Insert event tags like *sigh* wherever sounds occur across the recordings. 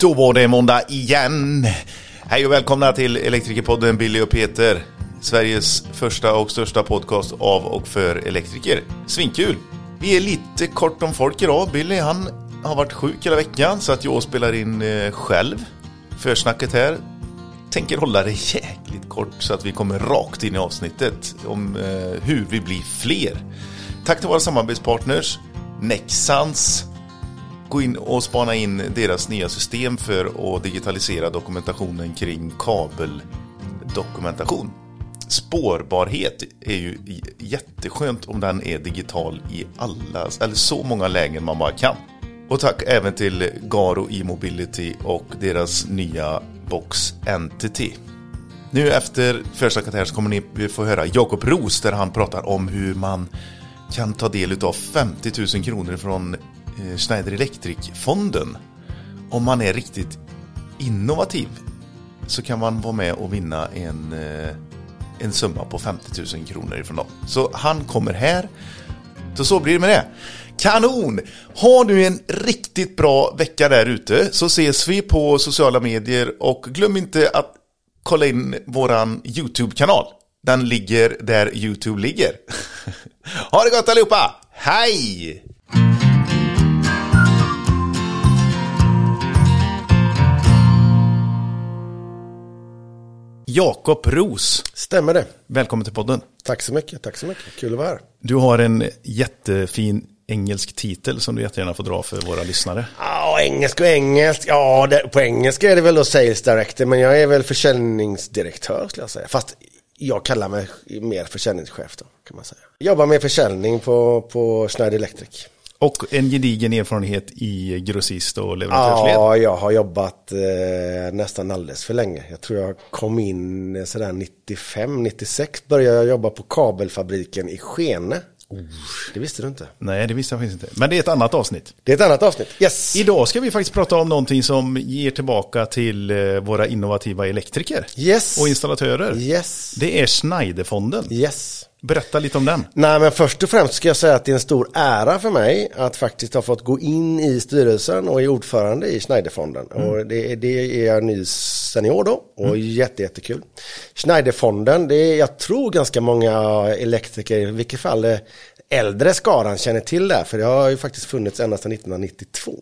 Då var det måndag igen. Hej och välkomna till Elektrikerpodden Billy och Peter. Sveriges första och största podcast av och för elektriker. Svinkul! Vi är lite kort om folk idag. Billy han har varit sjuk hela veckan så att jag spelar in eh, själv. Försnacket här. Tänker hålla det *laughs* jäkligt kort så att vi kommer rakt in i avsnittet om eh, hur vi blir fler. Tack till våra samarbetspartners Nexans gå in och spana in deras nya system för att digitalisera dokumentationen kring kabeldokumentation. Spårbarhet är ju jätteskönt om den är digital i alla, eller så många lägen man bara kan. Och tack även till Garo e-mobility och deras nya Box Entity. Nu efter första här så kommer ni få höra Jakob Ros där han pratar om hur man kan ta del av 50 000 kronor från Eh, Schneider Electric-fonden. Om man är riktigt innovativ så kan man vara med och vinna en, eh, en summa på 50 000 kronor ifrån dem. Så han kommer här. Så så blir det med det. Kanon! Ha nu en riktigt bra vecka där ute så ses vi på sociala medier och glöm inte att kolla in våran YouTube-kanal. Den ligger där YouTube ligger. *laughs* ha det gott allihopa! Hej! Jakob Ros. Stämmer det. Välkommen till podden. Tack så mycket, tack så mycket. Kul att vara här. Du har en jättefin engelsk titel som du jättegärna får dra för våra lyssnare. Ja, engelsk och engelsk. Ja, det, på engelska är det väl då sales director, men jag är väl försäljningsdirektör skulle jag säga. Fast jag kallar mig mer försäljningschef då, kan man säga. Jobbar med försäljning på, på Schneider Electric. Och en gedigen erfarenhet i grossist och leverantörsled? Ja, jag har jobbat eh, nästan alldeles för länge. Jag tror jag kom in sådär 95, 96 började jag jobba på kabelfabriken i Skene. Oh. Det visste du inte. Nej, det visste jag faktiskt inte. Men det är ett annat avsnitt. Det är ett annat avsnitt, yes. Idag ska vi faktiskt prata om någonting som ger tillbaka till eh, våra innovativa elektriker. Yes. Och installatörer. Yes. Det är Schneiderfonden. Yes. Berätta lite om den. Nej, men först och främst ska jag säga att det är en stor ära för mig att faktiskt ha fått gå in i styrelsen och är ordförande i Schneiderfonden. Mm. Och det, det, är jag ny senior då och mm. jätte, jättekul. Schneiderfonden, det är, jag tror ganska många elektriker, i vilket fall äldre skaran känner till det, för det har ju faktiskt funnits ända sedan 1992.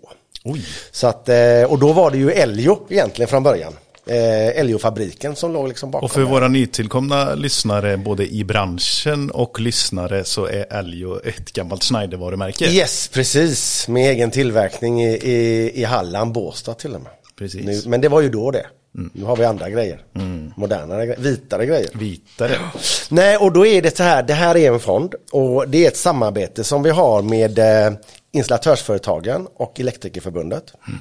Oj. Så att, eh, och då var det ju Elio egentligen från början eh, Elio-fabriken som låg liksom bakom. Och för våra nytillkomna lyssnare, både i branschen och lyssnare, så är Elio ett gammalt Schneider-varumärke. Yes, precis. Med egen tillverkning i, i, i Halland, Båstad till och med. Precis. Nu, men det var ju då det. Mm. Nu har vi andra grejer. Mm. Modernare, vitare grejer. Vitare. Nej, och då är det så här, det här är en fond och det är ett samarbete som vi har med eh, installatörsföretagen och Elektrikerförbundet. Mm.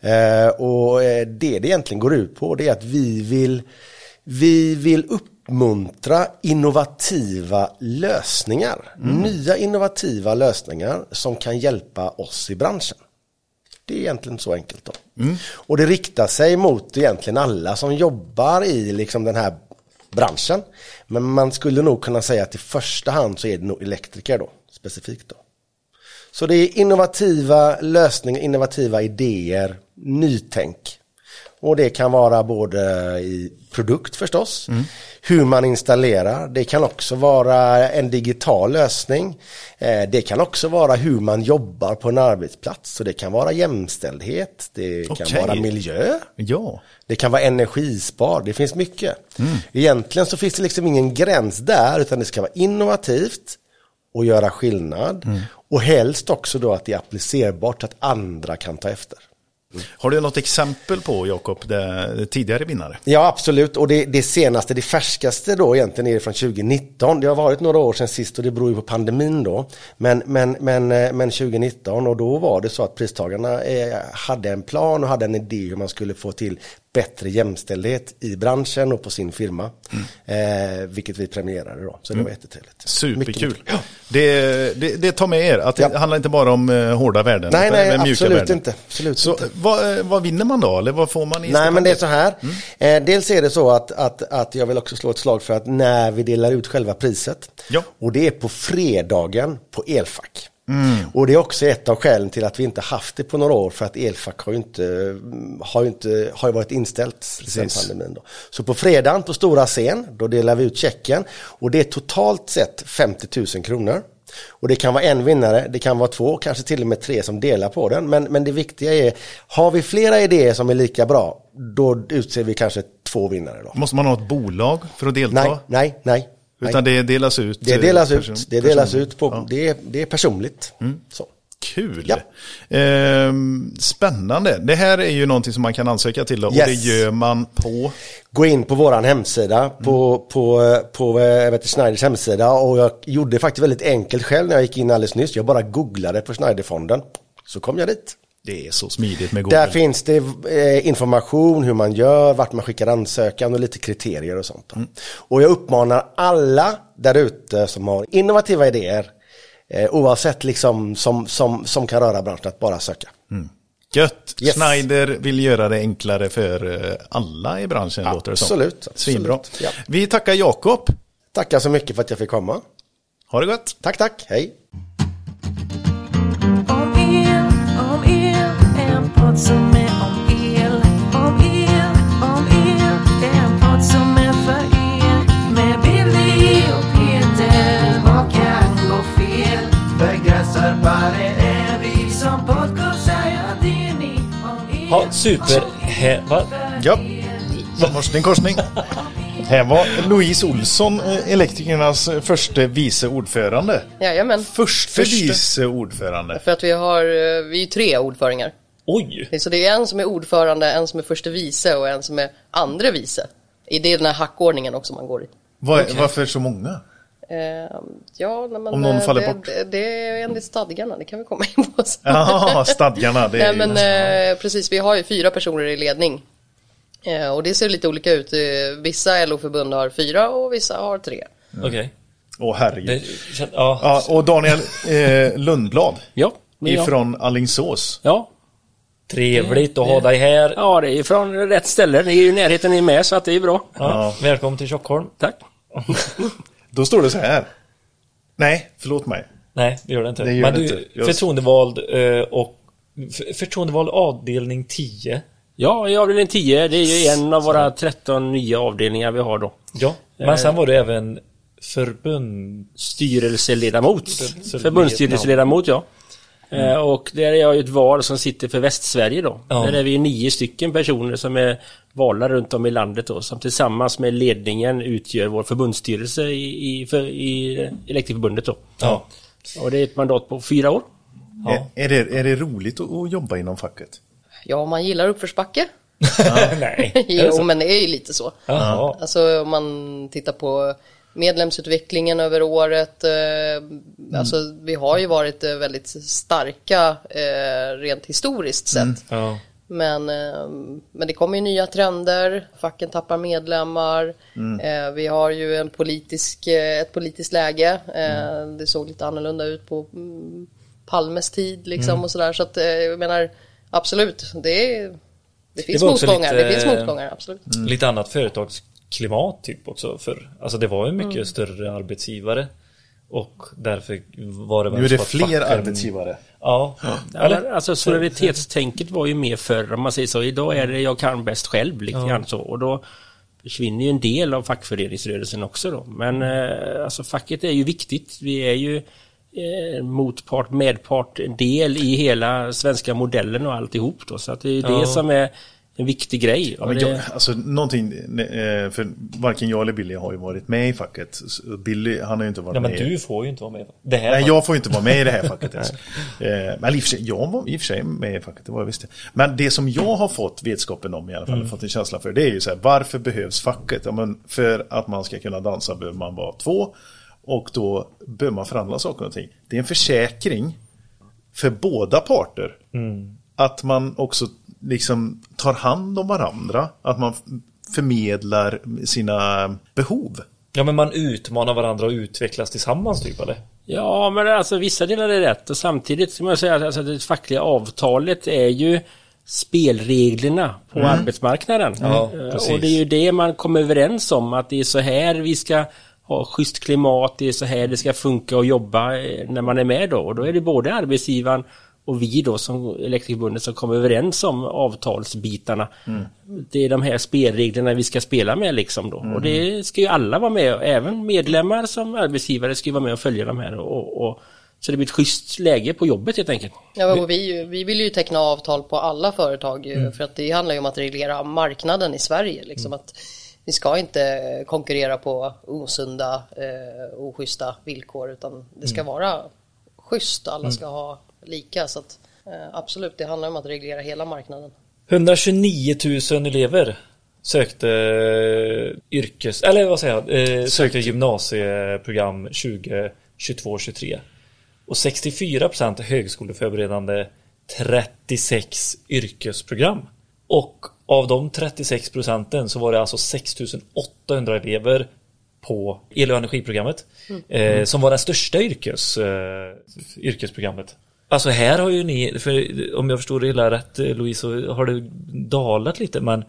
Eh, och eh, det det egentligen går ut på det är att vi vill, vi vill uppmuntra innovativa lösningar. Mm. Nya innovativa lösningar som kan hjälpa oss i branschen. Det är egentligen så enkelt då. Mm. Och det riktar sig mot egentligen alla som jobbar i liksom den här branschen. Men man skulle nog kunna säga att i första hand så är det nog elektriker då, specifikt då. Så det är innovativa lösningar, innovativa idéer, nytänk. Och det kan vara både i produkt förstås, mm. hur man installerar. Det kan också vara en digital lösning. Eh, det kan också vara hur man jobbar på en arbetsplats. Så det kan vara jämställdhet, det okay. kan vara miljö. Ja. Det kan vara energispar, det finns mycket. Mm. Egentligen så finns det liksom ingen gräns där utan det ska vara innovativt och göra skillnad. Mm. Och helst också då att det är applicerbart så att andra kan ta efter. Har du något exempel på, Jakob, tidigare vinnare? Ja, absolut. Och det, det, senaste, det färskaste då egentligen är från 2019. Det har varit några år sedan sist och det beror ju på pandemin då. Men, men, men, eh, men 2019 och då var det så att pristagarna eh, hade en plan och hade en idé hur man skulle få till bättre jämställdhet i branschen och på sin firma. Mm. Eh, vilket vi premierade då, så det mm. var jättetrevligt. Superkul. Ja. Det, det, det, tar med er, att det ja. handlar inte bara om eh, hårda värden. Nej, nej, absolut värden. inte. Absolut så inte. Vad, vad, vinner man då? Eller vad får man i Nej, men det är så här. Mm. Eh, dels är det så att, att, att jag vill också slå ett slag för att när vi delar ut själva priset, ja. och det är på fredagen på Elfack. Och det är också ett av skälen till att vi inte haft det på några år för att elfack har ju inte, har ju inte, har ju varit inställt sen pandemin. Då. Så på fredagen på stora scen, då delar vi ut checken och det är totalt sett 50 000 kronor. Och det kan vara en vinnare, det kan vara två, kanske till och med tre som delar på den. Men, men det viktiga är, har vi flera idéer som är lika bra, då utser vi kanske två vinnare. Då. Måste man ha ett bolag för att delta? Nej, nej, nej. Utan det delas ut? Det delas eh, ut, det delas person- ut på, Ja. det, är, det är personligt. Så. Kul! Ja. Ehm, spännande. Det här är ju någonting som man kan ansöka till då, och Yes. det gör man på... Gå in på våran hemsida, på, på, på eh, vet Schneiders hemsida och jag gjorde det faktiskt väldigt enkelt själv när jag gick in alldeles nyss. Jag bara googlade på Schneiderfonden, så kom jag dit. Det är så smidigt med Google. Där finns det eh, information hur man gör, vart man skickar ansökan och lite kriterier och sånt. Mm. Och jag uppmanar alla där ute som har innovativa idéer, eh, oavsett liksom som, som, som kan röra branschen, att bara söka. Gött! Yes. Schneider vill göra det enklare för eh, alla i branschen låter det som. Absolut, Svinbra. absolut, ja. Vi tackar Jakob. Tackar så mycket för att jag fick komma. Ha det gott! Tack, tack, hej! Som är om el. Om el, om el, en podd som är för er. Med Billy och Peter, vad kan gå fel? Begränsarbare är vi som podcastar, ja det är ni. Om el, Ja, super. He, va? Ja, korsning, korsning. Här var Louise Olsson, eh, elektrikernas första vice ordförande. Jajamän. Första vice ordförande. För att vi har, eh, vi är tre ordföringar. Oj! Så det är en som är ordförande, en som är förste vice och en som är andre vice. I det är den här hackordningen också man går i. Var, Varför så många? Eh, ja, men, Om någon eh, faller det, bort. Det, det är enligt stadgarna, det kan vi komma in på sen. *laughs* Ja, stadgarna. Det är Nej ju- men eh, precis, vi har ju fyra personer i ledning. Eh, och det ser lite olika ut. Vissa LO-förbund har fyra och vissa har tre. Okej. Åh herregud. Ja. Ja, och Daniel eh, Lundblad Ja, men ja. ifrån Allingsås. Ja. Trevligt att ha dig här. ja, det är från rätt ställe. Det är ju närheten ni är med så att det är bra. Ja. Välkommen till Tjockholm. Tack. *laughs* Då står det så här. Nej, förlåt mig. Nej, det gör det inte. Det gör Men det du, inte. Jag- förtroendevald eh, och förtroendevald avdelning 10. Ja, i avdelning 10, det är ju en av våra 13 nya avdelningar vi har då. Ja, men sen var du även förbund... Styrelseledamot. Förbundsstyrelseledamot, ja. Eh, Och där är jag ju ett val som sitter för Västsverige då. Ja. Där är vi nio stycken personer som är valda runt om i landet då. Som tillsammans med ledningen utgör vår förbundsstyrelse i, i, för, i Elektrikerförbundet då. Ja. Och det är ett mandat på fyra år. Ja. Är, är, det, är det roligt att, att jobba inom facket? Ja, om man gillar uppförsbacke. *laughs* Nej. *laughs* Jo, men det är ju lite så. Jaha. Alltså om man tittar på medlemsutvecklingen över året. Eh, Alltså vi har ju varit eh, väldigt starka eh, rent historiskt sett. Ja. Men, men det kommer ju nya trender, facken tappar medlemmar. Eh, vi har ju en politisk, ett politiskt läge. Eh, Det såg lite annorlunda ut på mm, Palmes tid liksom och sådär. Så att jag menar absolut, det, är, det finns också motgångar. lite- Det finns motgångar, absolut. Lite annat företagsklimat typ också för Alltså det var ju mycket större arbetsgivare. Och därför var det väl Nu är det fler facken- arbetsgivare. Ja. Eller? Alltså solidaritetstänket var ju mer förr om man säger så. Idag är det jag kan bäst själv lite grann så. Och då försvinner ju en del av fackföreningsrörelsen också då. Men eh, alltså facket är ju viktigt. Vi är ju eh, motpart, medpart, en del i hela svenska modellen och alltihop då. Så att det är ju Ja. det som är en viktig grej. Ja, men jag, alltså någonting, eh, för varken jag eller Billy har ju varit med i facket. Billy, han har ju inte varit Nej men med. du får ju inte vara med. Det här Nej, var- jag får ju inte vara med i det här *laughs* facket ens. Eh, Men i och för sig, jag var i och för sig med i facket, det var jag visst. Men det som jag har fått vetskapen om i alla fall, Mm. fått en känsla för, det är ju så här, varför behövs facket? Ja, men för att man ska kunna dansa behöver man vara två. Och då behöver man förhandla saker och ting. Det är en försäkring för båda parter. Mm. Att man också liksom tar hand om varandra. Att man förmedlar sina behov. Ja men man utmanar varandra och utvecklas tillsammans typ eller? Ja, men alltså vissa delar är rätt och samtidigt ska man säga att alltså, det fackliga avtalet är ju spelreglerna på arbetsmarknaden. Ja, Eh, och det är ju det man kommer överens om att det är så här vi ska ha schysst klimat, det är så här det ska funka och jobba eh, när man är med då. Och då är det både arbetsgivaren och vi då som Elektrikerförbundet som kommer överens om avtalsbitarna. Det är de här spelreglerna vi ska spela med liksom då. Och det ska ju alla vara med, även medlemmar som arbetsgivare ska ju vara med och följa de här. Och, och, så det blir ett schysst läge på jobbet helt enkelt. Ja, och vi, vi vill ju teckna avtal på alla företag ju, för att det handlar ju om att reglera marknaden i Sverige. Liksom att vi ska inte konkurrera på osunda, eh, oschyssta villkor utan det ska vara schysst. Alla ska ha lika. Så att, eh, absolut, det handlar om att reglera hela marknaden. 129 000 elever sökte yrkes, eller vad säger jag, eh, sökte gymnasieprogram 2022-23. Och 64% är högskoleförberedande 36 yrkesprogram. Och av de 36 procenten så var det alltså 6800 elever på el och energiprogrammet. Eh, som var det största yrkes, eh, yrkesprogrammet. Alltså här har ju ni, för om jag förstår det hela rätt eh, Louise, så har det dalat lite men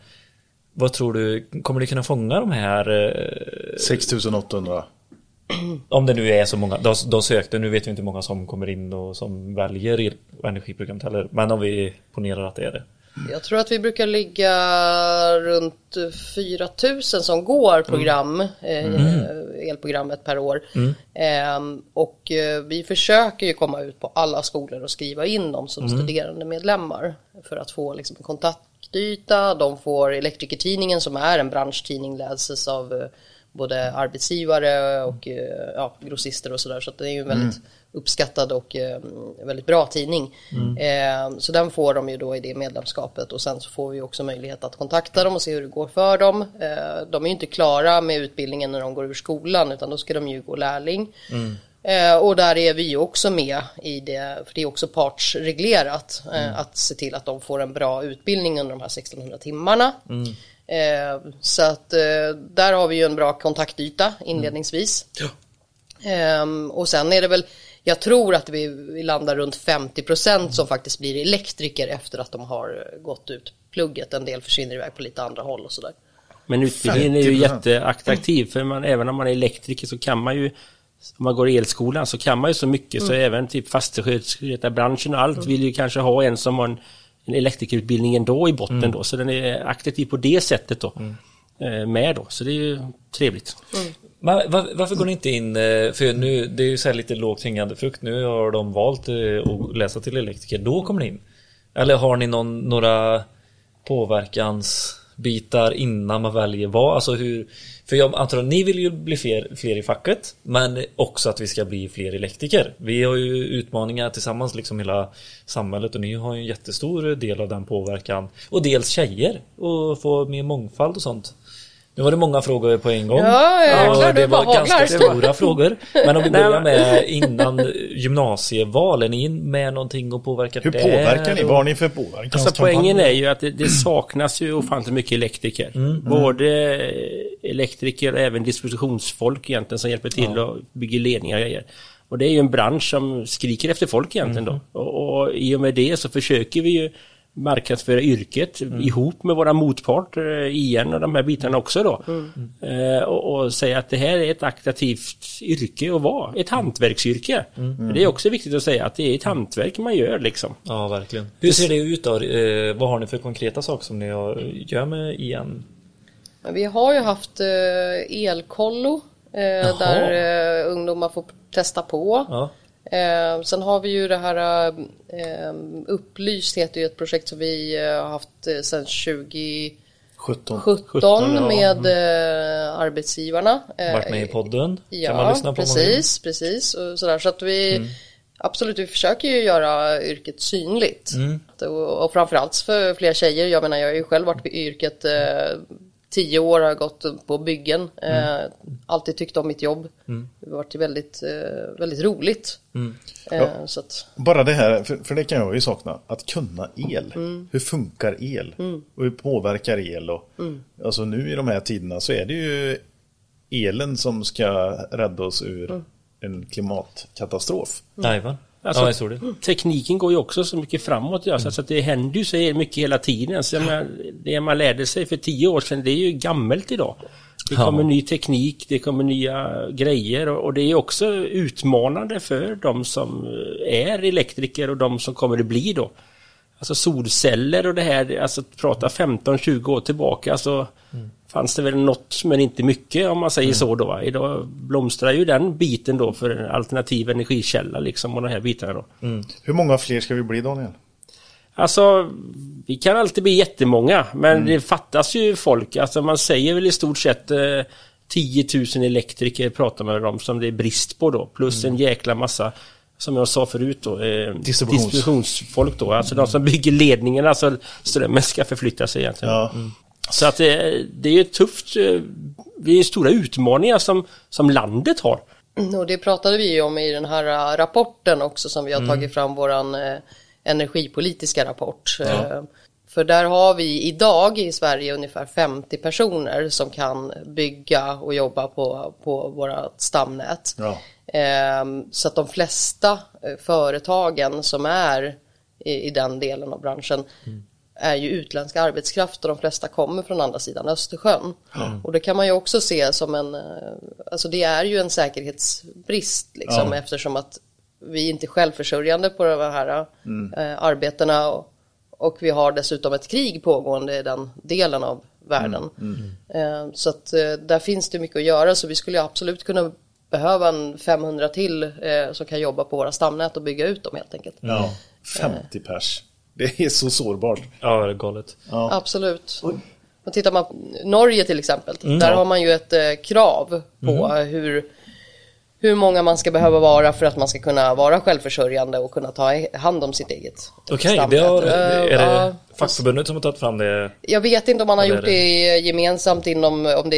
vad tror du, kommer ni kunna fånga de här eh, 6800. om det nu är så många, de, de sökte, nu vet vi inte hur många som kommer in och som väljer el- och energiprogrammet heller. Men om vi ponerar att det är det. Jag tror att vi brukar ligga runt 4000 som går program, eh, elprogrammet per år. Ehm, och eh, vi försöker ju komma ut på alla skolor och skriva in dem som studerande medlemmar för att få liksom, kontaktyta. De får Elektrikertidningen som är en branschtidning läses av eh, både arbetsgivare och eh, ja, grossister och sådär. Så att det är ju en väldigt uppskattad och eh, väldigt bra tidning. Eh, så den får de ju då i det medlemskapet och sen så får vi också möjlighet att kontakta dem och se hur det går för dem. Eh, de är ju inte klara med utbildningen när de går ur skolan utan då ska de ju gå lärling. Eh, och där är vi ju också med i det, för det är också partsreglerat, eh, att se till att de får en bra utbildning under de här 1600 timmarna. Eh, så att där har vi ju en bra kontaktyta inledningsvis. Ehm, och sen är det väl, jag tror att vi, vi landar runt 50% som faktiskt blir elektriker efter att de har gått ut plugget. En del försvinner iväg på lite andra håll och sådär. Men utbildningen är ju 50%. jätteattraktiv för man, även om man är elektriker så kan man ju om man går i elskolan så kan man ju så mycket så även typ fastighetsskötarbranschen och allt vill ju kanske ha en som har en, en elektrikerutbildning ändå i botten då så den är attraktiv på det sättet då. eh, Med då, så det är ju trevligt. Men var, varför går ni inte in, eh, för nu, det är ju så här lite lågt hängande frukt, nu har de valt eh, att läsa till elektriker, då kommer ni in. Eller har ni någon, några påverkansbitar innan man väljer vad, alltså hur, för jag antar att ni vill ju bli fler, fler i facket, men också att vi ska bli fler elektriker. Vi har ju utmaningar tillsammans, liksom hela samhället och ni har ju en jättestor del av den påverkan. Och dels tjejer, och få mer mångfald och sånt. Nu var det många frågor på en gång. Ja, jäklar, det du bara var ganska haglar. stora frågor. Men om vi *laughs* börjar med innan gymnasieval, är ni med någonting och påverkar Hur det? påverkar ni? Vad har ni för påverkanskampanj? Alltså poängen är ju att det, det saknas ju ofantligt mycket elektriker. Både elektriker och även distributionsfolk egentligen som hjälper till och bygger ledningar och grejer. Och det är ju en bransch som skriker efter folk egentligen då. Och, och i och med det så försöker vi ju marknadsföra yrket ihop med våra motparter, IN och de här bitarna också då. Eh, och, och säga att det här är ett attraktivt yrke att vara, ett hantverksyrke. Det är också viktigt att säga att det är ett hantverk man gör liksom. Ja, verkligen. Hur ser det ut då? Eh, vad har ni för konkreta saker som ni gör med igen? Men vi har ju haft eh, elkollo eh, där eh, ungdomar får testa på. Ja. Eh, sen har vi ju det här eh, Upplyst heter ju ett projekt som vi eh, har haft eh, sedan 2017 17. ja. med eh, arbetsgivarna. Eh, Varit med i podden. Ja, kan man lyssna på precis, precis. Och sådär. Så att vi absolut, vi försöker ju göra yrket synligt. Och, och framförallt för fler tjejer. Jag menar, jag har ju själv varit i yrket eh, tio år, har gått på byggen. Eh, alltid tyckt om mitt jobb. Det har varit väldigt, eh, väldigt roligt. Eh, så att, Bara det här, för, för det kan jag ju sakna, att kunna el. Hur funkar el? Och hur påverkar el? Och, Alltså nu i de här tiderna så är det ju elen som ska rädda oss ur en klimatkatastrof. Jajamän. Alltså- ja, del. Tekniken går ju också så mycket framåt. Ja, så att det händer ju så mycket hela tiden. Så menar, det man lärde sig för tio år sedan, det är ju gammalt idag. Det Ja. kommer ny teknik, det kommer nya grejer och, och det är också utmanande för de som är elektriker och de som kommer att bli då. Alltså solceller och det här, alltså prata 15-20 år tillbaka, alltså fanns det väl något men inte mycket om man säger så då. Idag blomstrar ju den biten då för en alternativ energikälla liksom och de här bitarna då. Hur många fler ska vi bli Daniel? Alltså, vi kan alltid bli jättemånga, men det fattas ju folk. Alltså man säger väl i stort sett eh, 10 000 elektriker pratar man om som det är brist på då. Plus en jäkla massa, som jag sa förut då, eh, Distributions- distributionsfolk då. Alltså de som bygger ledningen, alltså strömmen ska förflytta sig egentligen. Ja. Så att det, det är tufft. eh, Det är ju stora utmaningar som, som landet har. Mm, Och det pratade vi om i den här äh, rapporten också som vi har tagit fram våran energipolitiska rapport. Eh, För där har vi idag i Sverige ungefär 50 personer som kan bygga och jobba på, på våra stamnät. Ja. Ehm, Så att de flesta eh, företagen som är i, i den delen av branschen är ju utländsk arbetskraft och de flesta kommer från andra sidan Östersjön. Och det kan man ju också se som en, eh, alltså det är ju en säkerhetsbrist liksom Ja. eftersom att vi är inte självförsörjande på de här eh, arbetena och, och vi har dessutom ett krig pågående i den delen av världen. Eh, så att eh, där finns det mycket att göra så vi skulle absolut kunna behöva en 500 till eh, som kan jobba på våra stamnät och bygga ut dem helt enkelt. Ja. 50 pers. Det är så sårbart. Ja, det är galet. Absolut. Och tittar man på Norge till exempel, där har man ju ett eh, krav på hur, hur många man ska behöva vara för att man ska kunna vara självförsörjande och kunna ta hand om sitt eget Okej, stamnät. det har, Eh, är det ja, fackförbundet som har tagit fram det? jag vet inte om man har gjort det gemensamt inom om det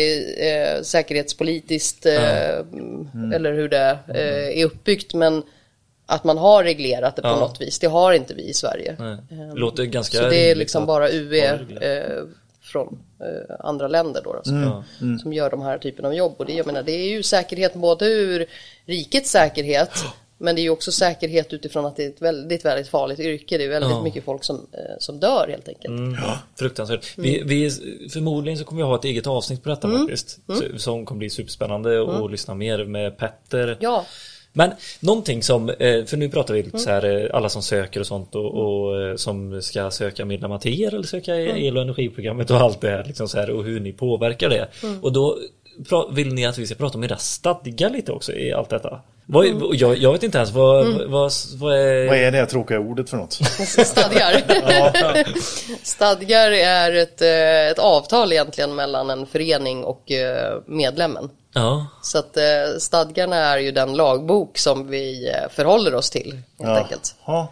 är eh, säkerhetspolitiskt eh, Mm. eller hur det eh, är uppbyggt men att man har reglerat det på Ja. något vis. Det har inte vi i Sverige. Nej. Det låter ganska Så det är liksom att- bara UE Ja, eh, från eh, andra länder då, då som, Ja. som gör de här typen av jobb. Och det, jag menar, det är ju säkerhet både ur rikets säkerhet *gasps* men det är ju också säkerhet utifrån att det är ett väldigt, väldigt farligt yrke. Det är väldigt Ja. mycket folk som, eh, som dör helt enkelt. Mm, fruktansvärt. Vi, vi, förmodligen så kommer vi ha ett eget avsnitt på detta faktiskt. Så- Som kommer bli superspännande och lyssna mer med Petter. Ja, Men någonting som, eh, för nu pratar vi lite så här eh, alla som söker och sånt och, och eh, som ska söka medlemmar till er eller söka el och energiprogrammet och allt det här liksom så här och hur ni påverkar det. Och då vill ni att vi ska prata om era stadgar lite också i allt detta. Vad, och jag, jag vet inte ens vad, vad, vad är... Vad är det här tråkiga ordet för något? *laughs* stadgar. stadgar är ett, eh, ett avtal egentligen mellan en förening och eh, medlemmen. Ja. Så att eh, stadgarna är ju den lagbok som vi förhåller oss till helt Ja. enkelt. Ja.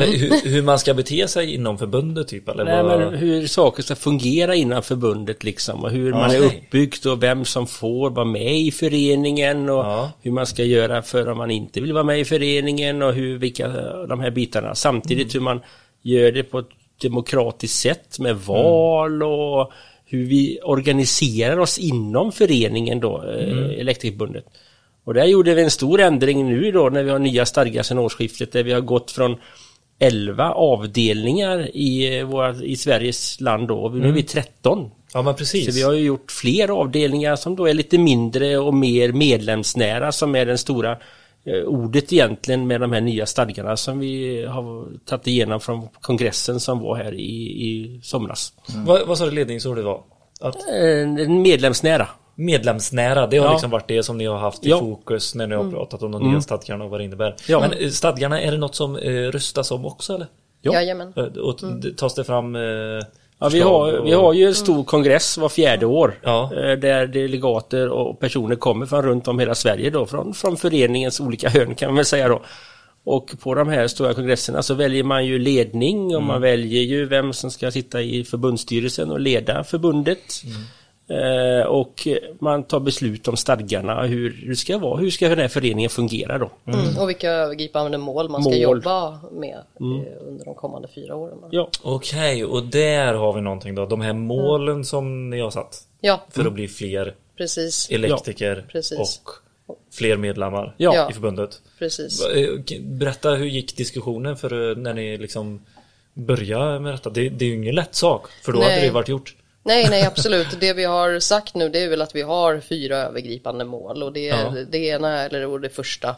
Eh, Hur, hur man ska bete sig inom förbundet typ eller Nej, vad? men hur saker ska fungera innan förbundet liksom och hur man är okej. uppbyggt och vem som får vara med i föreningen och Ja. hur man ska göra för om man inte vill vara med i föreningen och hur, vilka de här bitarna. Samtidigt hur man gör det på ett demokratiskt sätt med val och hur vi organiserar oss inom föreningen då, mm. Elektrikförbundet. Och där gjorde vi en stor ändring nu då när vi har nya stadgar sedan årsskiftet där vi har gått från 11 avdelningar i, eh, våra, i Sveriges land då. Nu är vi 13. Ja men precis. Så vi har ju gjort fler avdelningar som då är lite mindre och mer medlemsnära som är den stora eh, ordet egentligen med de här nya stadgarna som vi har tagit igenom från kongressen som var här i, i somras. Vad, vad sa du ledningsordet var? Att Eh, medlemsnära. Medlemsnära, det har Ja. liksom varit det som ni har haft i Ja. fokus när ni har pratat om de nya stadgarna och vad det innebär. Ja. Men eh, stadgarna, är det något som eh, röstas om också eller? Ja. Jajamän. Eh, Och d- tas det fram eh, Ja, vi, har, vi har ju en stor kongress var fjärde år. Ja. eh, Där delegater och personer kommer från runt om hela Sverige då. Från, från föreningens olika hörn kan man väl säga då. Och på de här stora kongresserna så väljer man ju ledning och man väljer ju vem som ska sitta i förbundsstyrelsen och leda förbundet. Eh, och man tar beslut om stadgarna, hur det ska vara, hur ska den här föreningen fungera då. Mm. Och vilka övergripande mål man ska Mål. jobba med eh, under de kommande fyra åren. Ja, Okej, och där har vi någonting då. De här målen som ni har satt. Ja, För att bli fler precis. elektriker Precis. och fler medlemmar Ja. i förbundet. precis. Eh, Berätta, hur gick diskussionen för eh, när ni liksom började med detta? Det, det är ju ingen lätt sak, för då hade Nej. det varit gjort. Nej, nej absolut. Det vi har sagt nu det är väl att vi har fyra övergripande mål och det, Ja. det ena, eller och det första,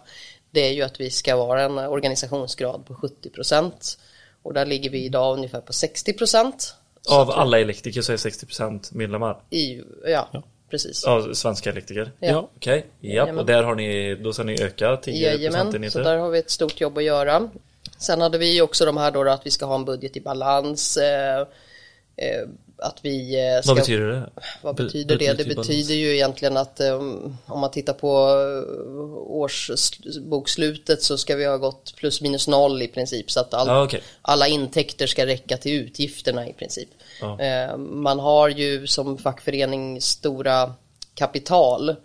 det är ju att vi ska vara en organisationsgrad på 70 procent. Och där ligger vi idag ungefär på 60 procent. Av alla elektriker så är 60% medlemmar. I, ja, precis. Av svenska elektriker. Ja. Okej, ja. Jajamän. Och där har ni, då ska ni öka 10 Jajamän, så där har vi ett stort jobb att göra. Sen hade vi också de här då att vi ska ha en budget i balans. Eh, eh, att vi eh, ska... Vad betyder det? Vad betyder det? Det betyder ju egentligen att um, om man tittar på uh, årsbokslutet så ska vi ha gått plus minus noll i princip så att all, Ja, okej. alla intäkter ska räcka till utgifterna i princip. Ja. Eh, man har ju som fackförening stora kapital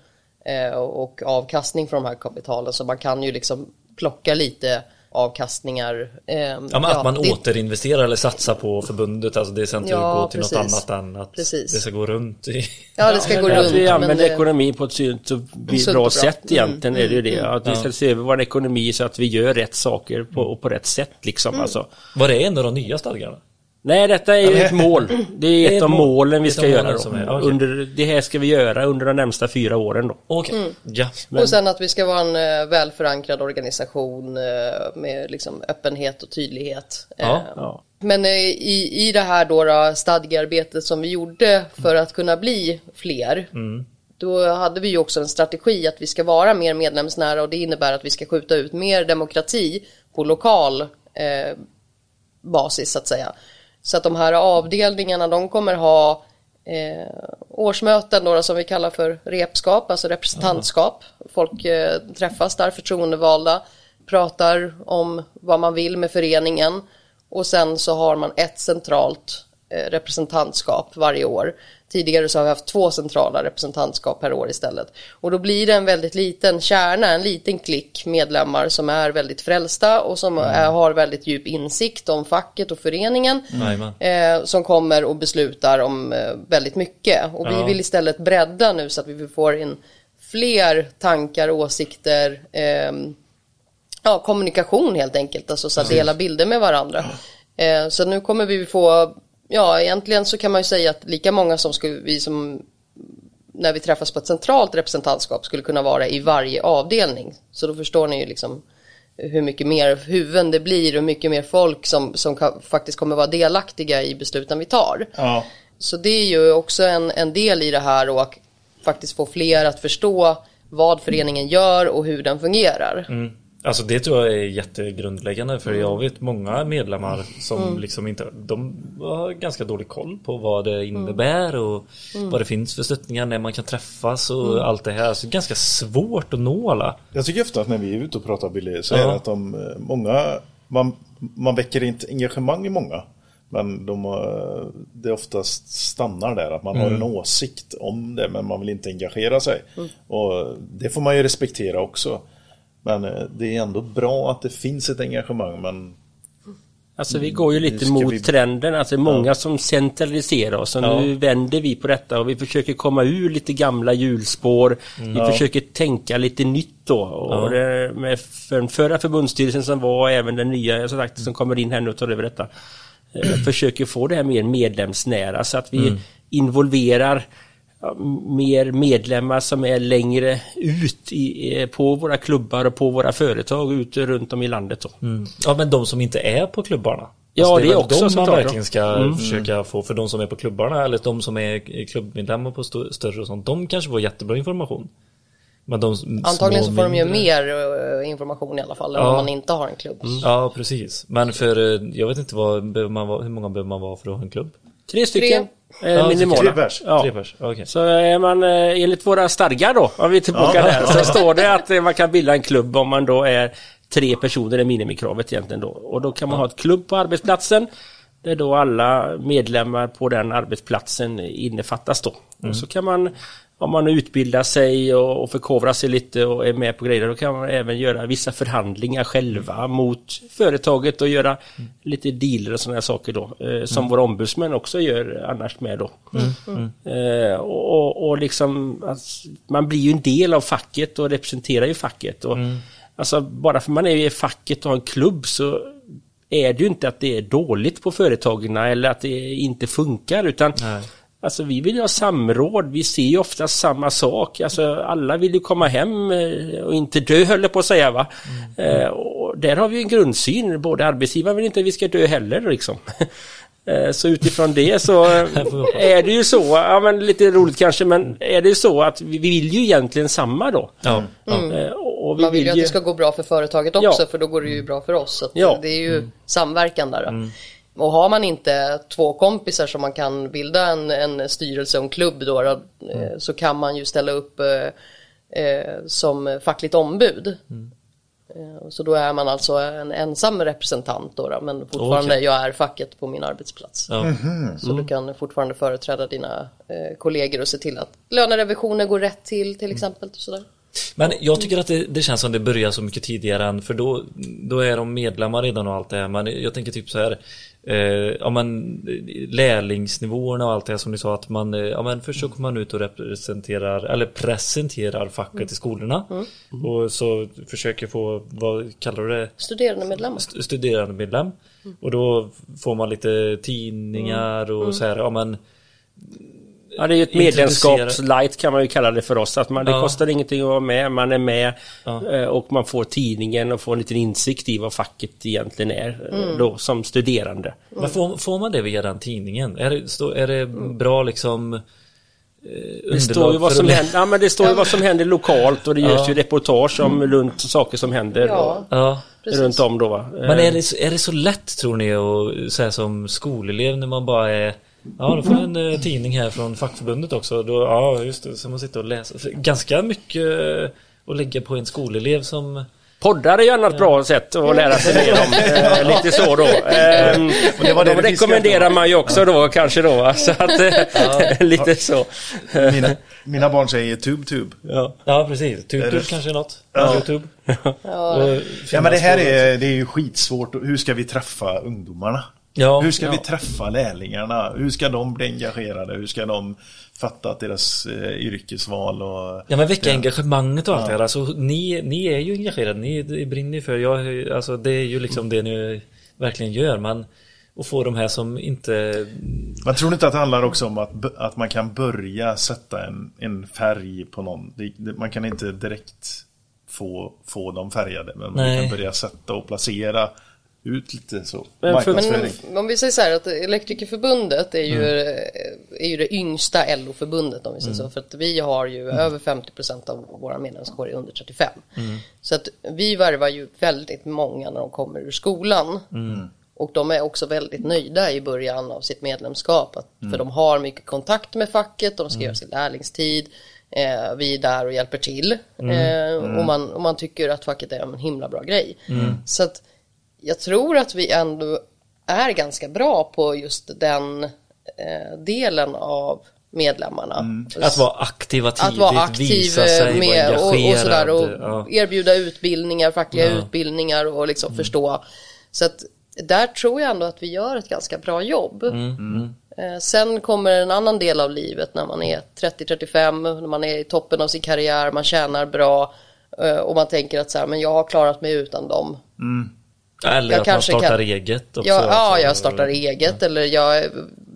eh, och avkastning från de här kapitalen så man kan ju liksom plocka lite avkastningar. Eh, Ja, men att man det- återinvesterar eller satsar på förbundet, alltså det ska inte Ja, gå till precis. något annat än att Precis. det ska gå runt i... Ja, det ska gå Att runt. vi men använder det- ekonomi på ett sunt och bra, Sunt och bra. sätt egentligen är det ju det. Mm, Att vi ska se över vår ekonomi så att vi gör rätt saker på, och på rätt sätt liksom. Mm. Alltså. Var det en av de nya stadgarna? Nej, detta är ju ett mål. Det är är ett ett av mål. målen vi Ett ska göra. som är- Då. okej. Under, det här ska vi göra under de närmsta fyra åren då. Okej, ja. Och sen att vi ska vara en eh, väl förankrad organisation eh, med liksom öppenhet och tydlighet. Ja, Eh, ja. Men eh, i, i det här då, då stadgearbetet som vi gjorde för att kunna bli fler. Då hade vi ju också en strategi att vi ska vara mer medlemsnära och det innebär att vi ska skjuta ut mer demokrati på lokal eh, basis så att säga. Så att de här avdelningarna de kommer ha eh, årsmöten då, som vi kallar för repskap, alltså representantskap. Folk eh, träffas där, förtroendevalda, pratar om vad man vill med föreningen och sen så har man ett centralt eh, representantskap varje år. Tidigare så har vi haft två centrala representantskap per år istället. Och då blir det en väldigt liten kärna, en liten klick medlemmar som är väldigt frälsta och som är, har väldigt djup insikt om facket och föreningen. Eh, som kommer och beslutar om eh, väldigt mycket. Och vi Ja. vill istället bredda nu så att vi får in fler tankar, åsikter, ehm, ja, kommunikation helt enkelt, alltså så att dela bilder med varandra. Eh, så nu kommer vi få, ja egentligen så kan man ju säga att lika många som skulle, vi som när vi träffas på ett centralt representantskap skulle kunna vara i varje avdelning. Så då förstår ni ju liksom hur mycket mer huvuden det blir och mycket mer folk som, som kan, faktiskt kommer vara delaktiga i besluten vi tar. Ja. Så det är ju också en, en del i det här och faktiskt få fler att förstå vad föreningen gör och hur den fungerar. Mm. Alltså det tror jag är jättegrundläggande för jag vet många medlemmar som Mm. liksom inte, de har ganska dålig koll på vad det innebär och Mm. vad det finns för stöttningar när man kan träffas och allt det här. Så det är ganska svårt att nå alla. Jag tycker ofta att när vi är ute och pratar Billy så Ja. är det att de, eh, många, man, man väcker inte engagemang i många. Men de, det oftast stannar där, att man har en åsikt om det men man vill inte engagera sig. Och det får man ju respektera också. Men eh, det är ändå bra att det finns ett engagemang men Alltså vi går ju Nu lite mot vi- trenden, alltså många som centraliserar oss. Och Ja. nu vänder vi på detta och vi försöker komma ur lite gamla hjulspår. Vi försöker tänka lite nytt då. Och det, med för den förra förbundsstyrelsen som var och även den nya som, sagt, som kommer in här nu och tar över detta. Eh, försöker få det här mer medlemsnära så att vi involverar ja, mer medlemmar som är längre ut i, eh, på våra klubbar och på våra företag ute runt om i landet. Då. Ja men de som inte är på klubbarna. Ja, Alltså, det är väl också de man verkligen ska försöka få. För de som är på klubbarna eller de som är klubbmedlemmar på st- större och sånt. De kanske får jättebra information. Men de Antagligen så får de ju mindre- mer eh, information i alla fall än Ja. om man inte har en klubb. Ja precis. Men för eh, jag vet inte vad behöver man hur många behöver man vara för att ha en klubb? Tre stycken. Eh, Ja, minimala. tre pers. Ja. Tre pers, okej. Så är man eh, enligt våra stadgar då, om vi är tillbaka där, så står det att eh, man kan bilda en klubb om man då är tre personer, är minimikravet egentligen då. Och då kan man ha ett klubb på arbetsplatsen där då alla medlemmar på den arbetsplatsen innefattas då. Och så kan man, om man utbildar sig och, förkovrar sig lite och är med på grejer, då kan man även göra vissa förhandlingar själva mot företaget och göra lite dealer och sådana saker då. Eh, som våra ombudsmän också gör annars med då. Eh, och, och liksom, alltså, man blir ju en del av facket och representerar ju facket. Och, Alltså bara för man är i facket och har en klubb så är det ju inte att det är dåligt på företagen eller att det inte funkar utan Nej. Alltså vi vill ju ha samråd, vi ser ju ofta samma sak. Alltså alla vill ju komma hem eh, och inte dö höll jag på att säga va. Eh, och där har vi en grundsyn, både arbetsgivaren vill inte att vi ska dö heller liksom. *laughs* Eh, Så utifrån det så *laughs* är det ju så, ja men lite roligt kanske, men är det ju så att vi vill ju egentligen samma då. Ja, ja. Eh, Och vi Man vill ju att det ska gå bra för företaget också Ja. för då går det ju bra för oss. Så att Ja. Det är ju samverkan där. Och har man inte två kompisar som man kan bilda en, en styrelse och en klubb då, då eh, så kan man ju ställa upp eh, eh, som fackligt ombud. Eh, Så då är man alltså en ensam representant då, då men fortfarande Okej. jag är facket på min arbetsplats. Ja. Så du kan fortfarande företräda dina eh, kollegor och se till att lönerevisioner går rätt till till exempel. Och sådär. Men jag tycker att det, det känns som det börjar så mycket tidigare än för då, då är de medlemmar redan och allt det här. Men jag tänker typ så här eh, ja, men, lärlingsnivåerna och allt det här som ni sa att man, eh, ja, men först så kommer man ut och representerar eller presenterar facket i skolorna. Och så försöker få, vad kallar du det? Studerande medlemmar. st- studerandemedlem och då får man lite tidningar och så här, ja men Ja, det är ju ett medlemskaps-light kan man ju kalla det för oss. Att man, det Ja. kostar ingenting att vara med, man är med Ja. eh, och man får tidningen och får en liten insikt i vad facket egentligen är eh, då som studerande. Men får, får man det via den tidningen? Är det, stå, är det bra liksom eh, Det står ju vad som händer, ja, men det står ju vad som händer lokalt och det görs ju reportage om runt saker som händer Ja, Ja. runt om då va. Men är det, så- är det så lätt tror ni att säga som skolelev när man bara är Ja, då får jag en eh, tidning här från fackförbundet också. Då, ja, just det. Så man sitter och läser. Ganska mycket eh, att lägga på en skolelev som... Poddar är ju annat bra sätt att lära sig mer om. Eh, *laughs* lite så då. Eh, det var det de rekommenderar man ju också då kanske då. *laughs* Så att, eh, lite så. Mina, mina barn säger tub tub. Ja. Ja, precis. Det- kanske är något. Ja. Youtube. Ja. Och Ja men det här är, det är ju skitsvårt. Hur ska vi träffa ungdomarna? Ja, Hur ska vi ja. träffa lärlingarna? Hur ska de bli engagerade? Hur ska de fatta att deras eh, yrkesval och... Ja men väcka engagemanget och allt det här. Alltså, ni, ni är ju engagerade, ni brinner ju för. Jag, alltså, det är ju liksom det ni verkligen gör. Men att få de här som inte... Man tror inte att det handlar också om att, att man kan börja sätta en, en färg på någon. Det, man kan inte direkt få, få dem färgade. Men man Nej. kan börja sätta och placera ut lite så. Men. Men om vi säger så här att Elektrikerförbundet är ju, är ju det yngsta LO-förbundet om vi säger så. För att vi har ju över 50% av våra medlemskår är under 35. Så att vi värvar ju väldigt många när de kommer ur skolan. Och de är också väldigt nöjda i början av sitt medlemskap. Att, För de har mycket kontakt med facket, de ska göra sin lärlingstid. Eh, vi är där och hjälper till. Eh, och, man, och man tycker att facket är en himla bra grej. Så att jag tror att vi ändå är ganska bra på just den eh, delen av medlemmarna. Att vara aktiva tidigt, Att vara aktiv visa sig, med vara och, och sådär och ja. erbjuda utbildningar, fackliga Ja. utbildningar och liksom förstå. Så att där tror jag ändå att vi gör ett ganska bra jobb. Eh, Sen kommer en annan del av livet när man är 30-35, när man är i toppen av sin karriär, man tjänar bra eh, och man tänker att så här, men jag har klarat mig utan dem. Eller Jag att man startar kan- eget också. Ja, ja, alltså. jag startar eget eller jag,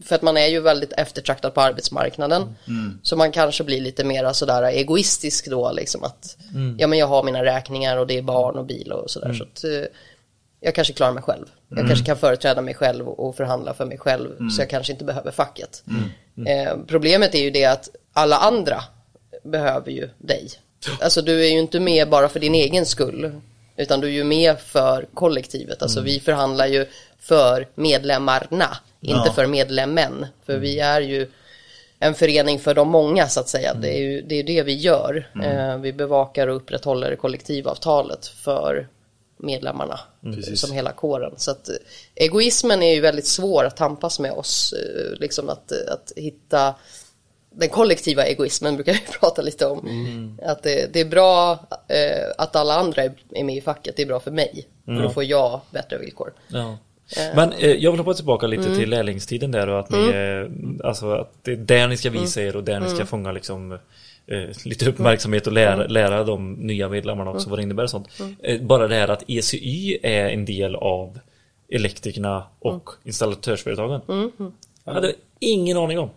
för att man är ju väldigt eftertraktad på arbetsmarknaden. Så man kanske blir lite mer sådär egoistisk då liksom att ja men jag har mina räkningar och det är barn och bil och sådär så att eh, jag kanske klarar mig själv. Jag kanske kan företräda mig själv och förhandla för mig själv så jag kanske inte behöver facket. Eh, problemet är ju det att alla andra behöver ju dig. *laughs* Alltså du är ju inte med bara för din egen skull. Utan du är ju med för kollektivet. Alltså vi förhandlar ju för medlemmarna. Inte Ja. för medlemmen. För vi är ju en förening för de många så att säga. Det är ju det, är det vi gör. Eh, vi bevakar och upprätthåller kollektivavtalet för medlemmarna. Precis. Som hela kåren. Så att eh, egoismen är ju väldigt svår att tampas med oss. eh, Liksom att, att hitta den kollektiva egoismen brukar vi *laughs* prata lite om. Att det, det är bra eh, att alla andra är, är med i facket, det är bra för mig. För då får jag bättre villkor. Ja. Men eh, jag vill hoppa tillbaka lite Mm. till lärlingstiden där och att ni är, alltså att det är där ni ska visa er och där ni Mm. ska fånga liksom eh, lite uppmärksamhet och lära, lära de nya medlemmarna också vad det innebär och sånt. Mm. Eh, bara det här att ECY är en del av elektrikerna och Mm. installatörsföretagen. Jag hade ingen aning om.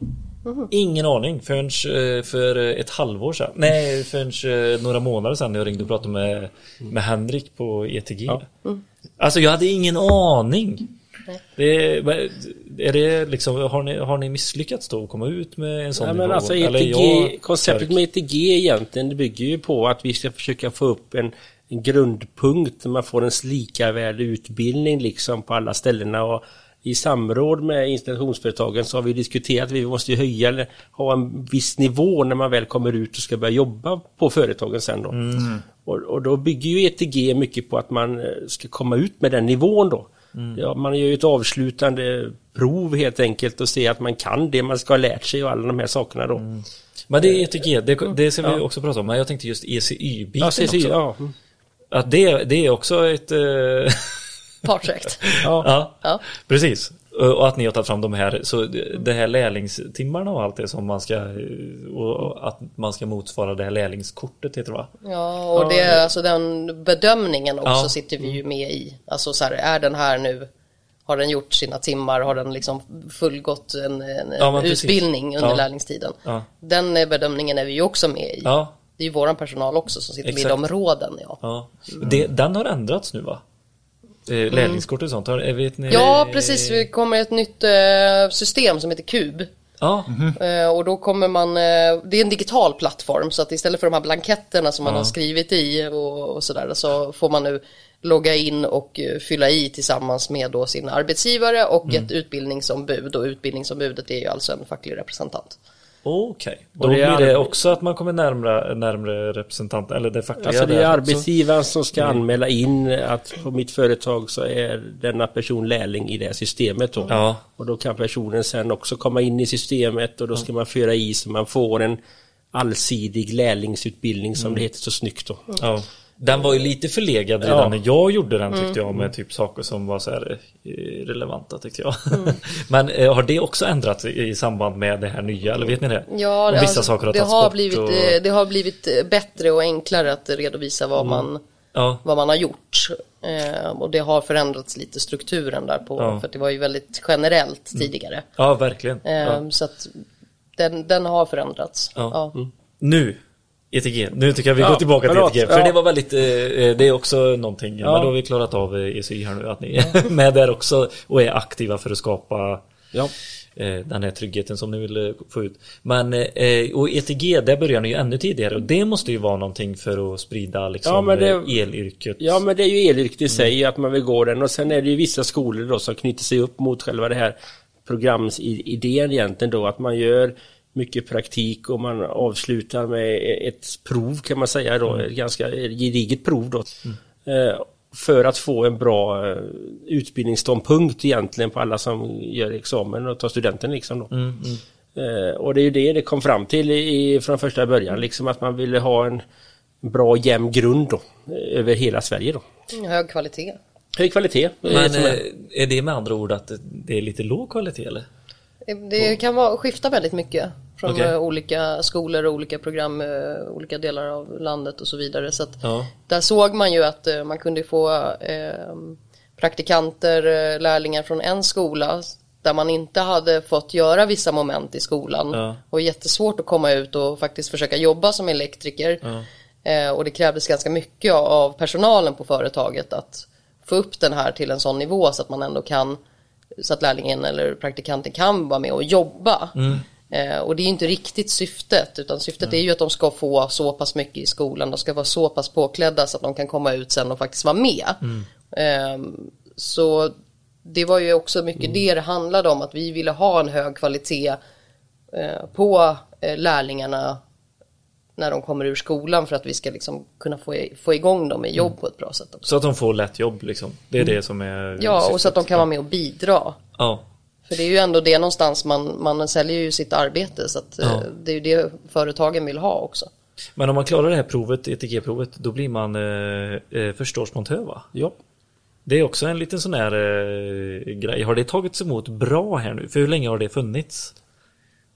Ingen aning förrän eh, för ett halvår sedan. Nej, förrän eh, några månader sedan när jag ringde och pratade med, med Henrik på ETG. Alltså jag hade ingen aning. Det, är det liksom, har ni, har ni misslyckats då att komma ut med en sån Ja, men alltså Eller ETG, jag- konceptet med ETG egentligen det bygger ju på att vi ska försöka få upp en, en grundpunkt där man får en likavärdig utbildning liksom på alla ställena och i samråd med installationsföretagen så har vi diskuterat att vi måste höja eller ha en viss nivå när man väl kommer ut och ska börja jobba på företagen sen då. Och, och då bygger ju ETG mycket på att man eh, ska komma ut med den nivån då. Ja, man gör ju ett avslutande prov helt enkelt och se att man kan det man ska ha lärt sig och alla de här sakerna då. Men det är ETG, det, det ska vi Ja. också prata om. Men jag tänkte just ECY-biten Ja, CCY, också. ja. Mm. Att det, det är också ett... *laughs* Parträkt. ja. ja, Ja. precis. Och att ni har tagit fram de här, så det här lärlingstimmarna och allt det som man ska, och att man ska motsvara det här lärlingskortet heter det va? Ja, och det är alltså den bedömningen också Ja. sitter vi ju med i. Alltså så här, är den här nu, har den gjort sina timmar, har den liksom fullgått en, en, Ja, utbildning under Ja. lärlingstiden? Ja. Den eh, bedömningen är vi ju också med i. Ja, Det är ju våran personal också som sitter med i Exakt. de råden. Ja, ja. Det, den har ändrats nu va? Eh, Lärlingskortet och sånt, har, vet ni? ja precis. Det kommer ett nytt eh, system som heter KUB. Ja, Eh, och då kommer man, eh, det är en digital plattform så att istället för de här blanketterna som man har skrivit i och, och sådär så får man nu logga in och fylla i tillsammans med då sin arbetsgivare och ett utbildningsombud och utbildningsombudet är ju alltså en facklig representant. Okej. Då Och det är blir det också att man kommer närmare, närmare representant, eller det fackliga Alltså det är arbetsgivaren som ska anmäla in att på mitt företag så är denna person lärling i det här systemet då. Ja. Och då kan personen sen också komma in i systemet och då ska man föra i så man får en allsidig lärlingsutbildning som det heter så snyggt då. Ja. Den var ju lite förlegad redan Ja. när jag gjorde den tyckte jag med typ saker som var så här eh, relevanta tyckte jag. *laughs* Men eh, har det också ändrats i, i samband med det här nya eller vet ni det? Ja, det, vissa alltså, saker har det, har blivit, och... eh, det har blivit eh, bättre och enklare att redovisa vad, man, Ja, vad man har gjort. Eh, och det har förändrats lite strukturen där på, Ja. för att det var ju väldigt generellt tidigare. ja verkligen. Eh, Ja. Så att den, den har förändrats. Ja. Ja. Nu ETG, nu tycker jag vi Ja, går tillbaka till förlåt. ETG För Ja. det var väldigt, eh, eh, det är också någonting, Ja. men då har vi klarat av eh, ECI här nu Att ni är *laughs* med där också och är aktiva för att skapa Ja. eh, den här tryggheten som ni vill få ut. Men eh, och ETG, där börjar ni ju ännu tidigare och det måste ju vara någonting för att sprida liksom det- elyrket. Ja men det är ju elyrket i sig att man vill gå den och sen är det ju vissa skolor då som knyter sig upp mot själva det här programidén egentligen då att man gör mycket praktik och man avslutar med ett prov kan man säga då, ett ganska gediget prov då. Eh, För att få en bra eh, utbildningsståndpunkt egentligen på alla som gör examen och tar studenten liksom då. Eh, Och det är ju det det kom fram till i, från första början, liksom att man ville ha en bra jämn grund då, över hela Sverige då. Hög kvalitet. Hög kvalitet. Men är- det med andra ord att det- det är lite låg kvalitet eller? Det kan vara, skifta väldigt mycket från Okej. eh, olika skolor och olika program, eh, olika delar av landet och så vidare. Så Ja. där såg man ju att eh, man kunde få eh, praktikanter, lärlingar från en skola där man inte hade fått göra vissa moment i skolan Ja. och jättesvårt att komma ut och faktiskt försöka jobba som elektriker. Eh, och det krävdes ganska mycket av personalen på företaget att få upp den här till en sån nivå så att man ändå kan så att lärlingen eller praktikanten kan vara med och jobba. Eh, och det är inte riktigt syftet utan syftet är ju att de ska få så pass mycket i skolan, de ska vara så pass påklädda så att de kan komma ut sen och faktiskt vara med. Eh, så det var ju också mycket det det handlade om, att vi ville ha en hög kvalitet eh, på eh, lärlingarna när de kommer ur skolan för att vi ska liksom kunna få, få igång dem i jobb på ett bra sätt också. Så att de får lätt jobb liksom. Det är det som är Ja, och så att de syftet. kan vara med och bidra. Ja. För det är ju ändå det någonstans man, man säljer ju sitt arbete så att eh, Ja. det är ju det företagen vill ha också. Men om man klarar det här provet, ETG-provet, då blir man eh, eh, förstårsmontör va? Ja. Det är också en liten sån här eh, grej. Har det tagits emot bra här nu? För hur länge har det funnits?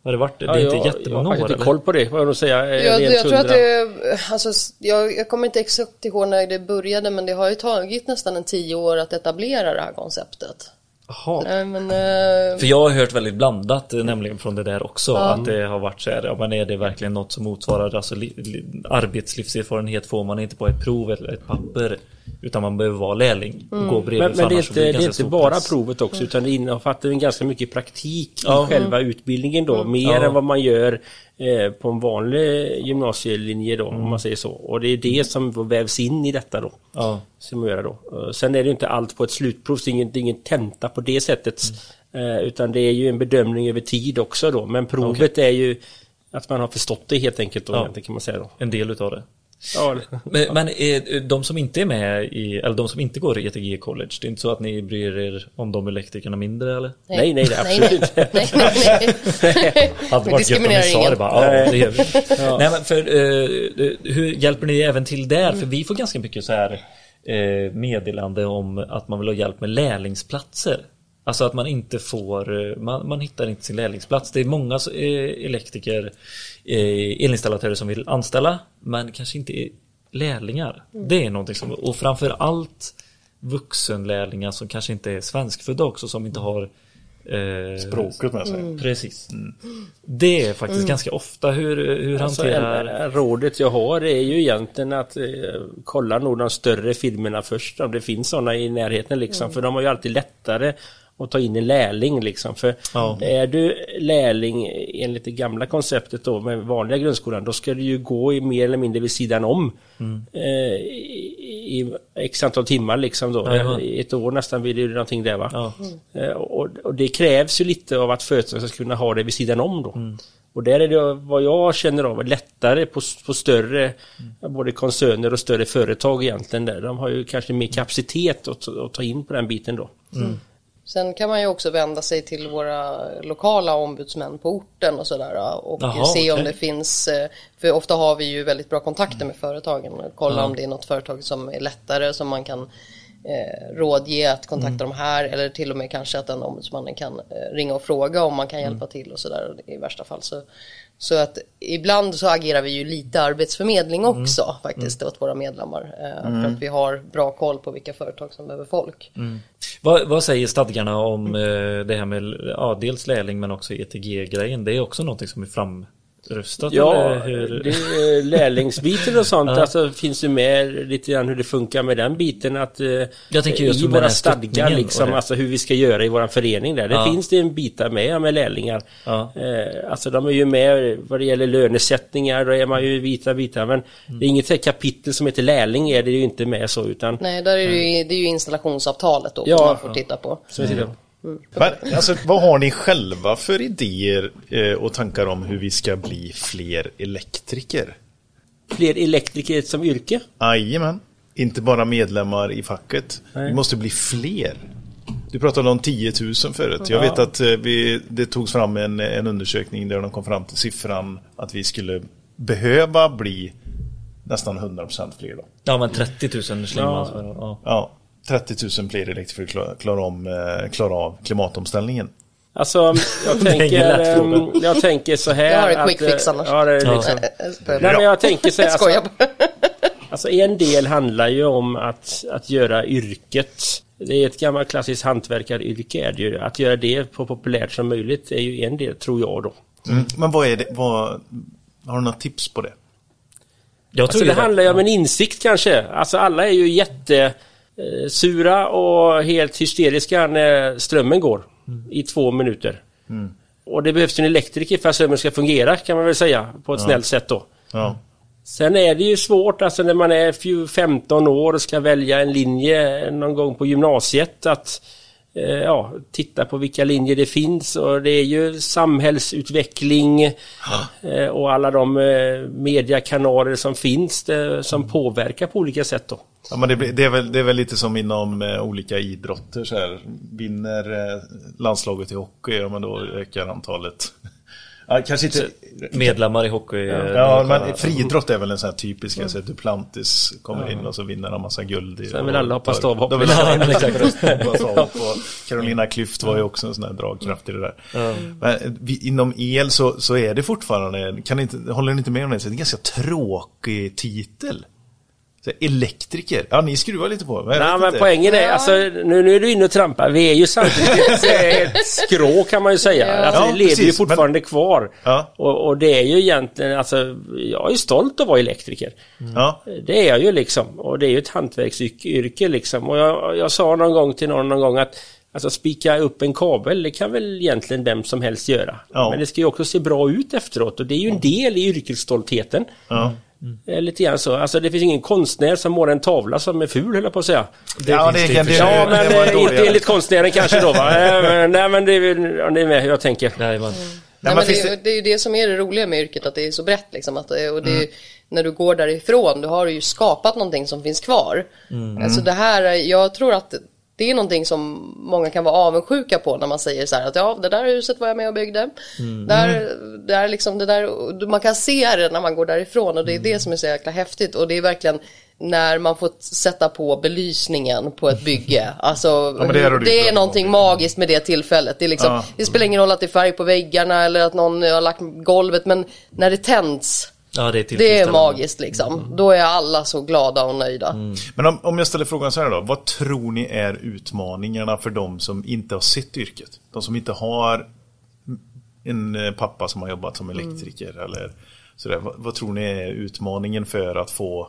Har det varit? Det är inte jag, jättemånga jag har år inte eller? koll på det, vad jag säga. Jag, jag tror att det, alltså, jag, jag kommer inte exakt ihåg när det började men det har ju tagit nästan en tio år att etablera det här konceptet. Jaha. Nej, men, eh, För jag har hört väldigt blandat eh, nämligen från det där också. Att det har varit så här, ja men är det verkligen något som motsvarar alltså, li, li, arbetslivserfarenhet får man inte på ett prov eller ett papper. Utan man behöver vara lärling och gå bredvid. Men, men det är inte, det är inte bara press. provet också utan det innefattar ganska mycket praktik Ja. i själva utbildningen då. Mer Ja. än vad man gör eh, på en vanlig gymnasielinje då om man säger så. Och det är det som då vävs in i detta då. Ja. Som man gör då. Eh, Sen är det inte allt på ett slutprov, så det är ingen, det är ingen tenta på det sättet. Eh, Utan det är ju en bedömning över tid också då. Men provet är ju att man har förstått det helt enkelt då, Ja. kan man säga då. En del utav det. Ja, Men, men är, de som inte är med i, eller de som inte går i ETG College, det är inte så att ni bryr er om de elektrikerna mindre eller? Nej, nej, det är absolut inte. nej, nej, nej. *laughs* Hade varit gött om ni sa det bara, ja det gör vi. Nej men för, eh, hur hjälper ni även till där? För vi får ganska mycket så här eh, meddelande om att man vill ha hjälp med lärlingsplatser. Alltså att man inte får, eh, man, man hittar inte sin lärlingsplats. Det är många eh, elektriker, eh, elinstallatörer som vill anställa, men kanske inte är lärlingar. Det är någonting som, och framför allt vuxenlärlingar som kanske inte är svenskfödda också, som inte har eh, Språket med sig. Precis. Det är faktiskt ganska ofta hur, hur Alltså, hanterar... rådet jag har är ju egentligen att eh, kolla nog de större filmerna först om det finns sådana i närheten liksom. För de har ju alltid lättare att ta in en lärling liksom. För Ja. är du lärling enligt det gamla konceptet då med vanliga grundskolan då ska du ju gå i mer eller mindre vid sidan om. Mm. Eh, i, x antal timmar liksom då. I ett år nästan blir det ju någonting där va. Ja. Eh, Och, och det krävs ju lite av att företag ska kunna ha det vid sidan om då. Mm. Och där är det vad jag känner av lättare på, på större Mm. både koncerner och större företag egentligen där. De har ju kanske mer kapacitet att, att ta in på den biten då. Sen kan man ju också vända sig till våra lokala ombudsmän på orten och sådär och Jaha, se om okej. det finns, eh, för ofta har vi ju väldigt bra kontakter med företagen och kolla om det är något företag som är lättare som man kan eh, rådge att kontakta de här eller till och med kanske att den ombudsmannen kan eh, ringa och fråga om man kan hjälpa till och sådär i värsta fall. Så, så att ibland så agerar vi ju lite arbetsförmedling också faktiskt åt våra medlemmar eh, för att vi har bra koll på vilka företag som behöver folk. Vad, vad säger stadgarna om eh, det här med ja, dels lärling men också ETG-grejen? Det är också någonting som är framröstat? Ja, eller hur? det, är lärlingsbiten och sånt, *laughs* Ja. alltså finns det med lite grann hur det funkar med den biten att eh, Jag tänker just i våra stadgar liksom, alltså hur vi ska göra i våran förening där. Det Ja. finns det en bitar med med lärlingar. Ja. Eh, alltså de är ju med vad det gäller lönesättningar, då är man ju vita bitar men Mm. det är inget kapitel som heter lärling är det ju inte med så utan Nej, där är det, ju, det är ju installationsavtalet då Ja. som man får titta på. så är det. Men alltså, vad har ni själva för idéer eh, och tankar om hur vi ska bli fler elektriker? Fler elektriker som yrke? Jajamän. Inte bara medlemmar i facket. Vi måste bli fler. Du pratade om 10 000 förut. Jag vet att eh, vi, det togs fram en, en undersökning där de kom fram till siffran att vi skulle behöva bli nästan 100% fler då. Ja men 30 000 slänger man så. Ja. Ja, 30 000 fler elektriker klara, klara, om, eh, klara av klimatomställningen. Alltså jag *laughs* Det tänker, ehm, jag tänker så här Jag har en att, quick fix eh, annars. Ja, det är Ja. liksom, Nej, Nej, men jag tänker så här, alltså. *laughs* Alltså en del handlar ju om att, att göra yrket. Det är ett gammalt klassiskt hantverkaryrke är det ju. Att göra det på populärt som möjligt är ju en del, tror jag då. Mm. Men vad är det, vad, har du några tips på det? Jag Alltså tror det ju handlar ju om en insikt kanske. Alltså alla är ju jätte eh, sura och helt hysteriska när strömmen går i två minuter. Och det behövs en elektriker för att strömmen ska fungera kan man väl säga på ett snällt sätt då. Ja. Sen är det ju svårt alltså när man är fju- 15 år och ska välja en linje någon gång på gymnasiet att eh, ja, titta på vilka linjer det finns och det är ju samhällsutveckling eh, och alla de eh, mediakanaler som finns det, som påverkar på olika sätt då. Ja, men det, det, är väl, det är väl lite som inom eh, olika idrotter. Så här. Vinner eh, landslaget i hockey, ja men då ökar antalet. *laughs* Ja, kanske inte... Medlemmar i hockey. eh, Ja, men friidrott är väl en sån här typisk, alltså Duplantis kommer in och så vinner han massa guld. I, Sen vill alla hoppa stavhopp. De vill Ja, alla exakt. *laughs* hoppa stavhopp. Carolina Klüft var ju också en sån här dragkraft i det där. Men vi, inom el så, så är det fortfarande, kan inte, håller ni inte med om det, så är det en ganska tråkig titel. Så elektriker, ja ni skruvar lite på men Nej men inte. poängen är, alltså, nu, nu är du inne och trampar. Vi är ju samtidigt ett, skrå kan man ju säga. Alltså, Ja, vi lever ju precis, fortfarande kvar. Ja. Och, och det är ju egentligen, alltså, jag är stolt att vara elektriker. Ja, Det är jag ju liksom. Och det är ju ett hantverksyrke liksom. Och jag, jag sa någon gång till någon någon gång att Alltså spika upp en kabel, det kan väl egentligen vem som helst göra. Ja. Men det ska ju också se bra ut efteråt och det är ju en del i yrkesstoltheten. ja. Det är Lite grann så. Alltså det finns ingen konstnär som målar en tavla som är ful höll jag på att säga. ja, det, det för det, sig. Ja, det, men det var eh, dåliga. inte enligt konstnären kanske då va? *laughs* Eh, Nej, men det är, ja, det är med hur jag tänker. Nej, man. Nej, men det, det- är- det är ju det som är det roliga med yrket, att det är så brett liksom. Att, det- och det är, När du går därifrån, då har du ju skapat någonting som finns kvar. Alltså det här, jag tror att det är någonting som många kan vara avundsjuka på när man säger så här att ja, det där huset var jag med och byggde. Där, där liksom, det där, man kan se det när man går därifrån och det är det som är så jäkla häftigt och det är verkligen när man får sätta på belysningen på ett bygge. *laughs* Alltså, men det du det är någonting magiskt med det tillfället. Det, är liksom, Ja. det spelar ingen roll att det är färg på väggarna eller att någon har lagt golvet, men när det tänds, Ja, det är det är magiskt liksom. Då är alla så glada och nöjda. Men om, om jag ställer frågan så här då. Vad tror ni är utmaningarna för de som inte har sett yrket? De som inte har en eh, pappa som har jobbat som elektriker eller sådär. Vad, vad tror ni är utmaningen för att få,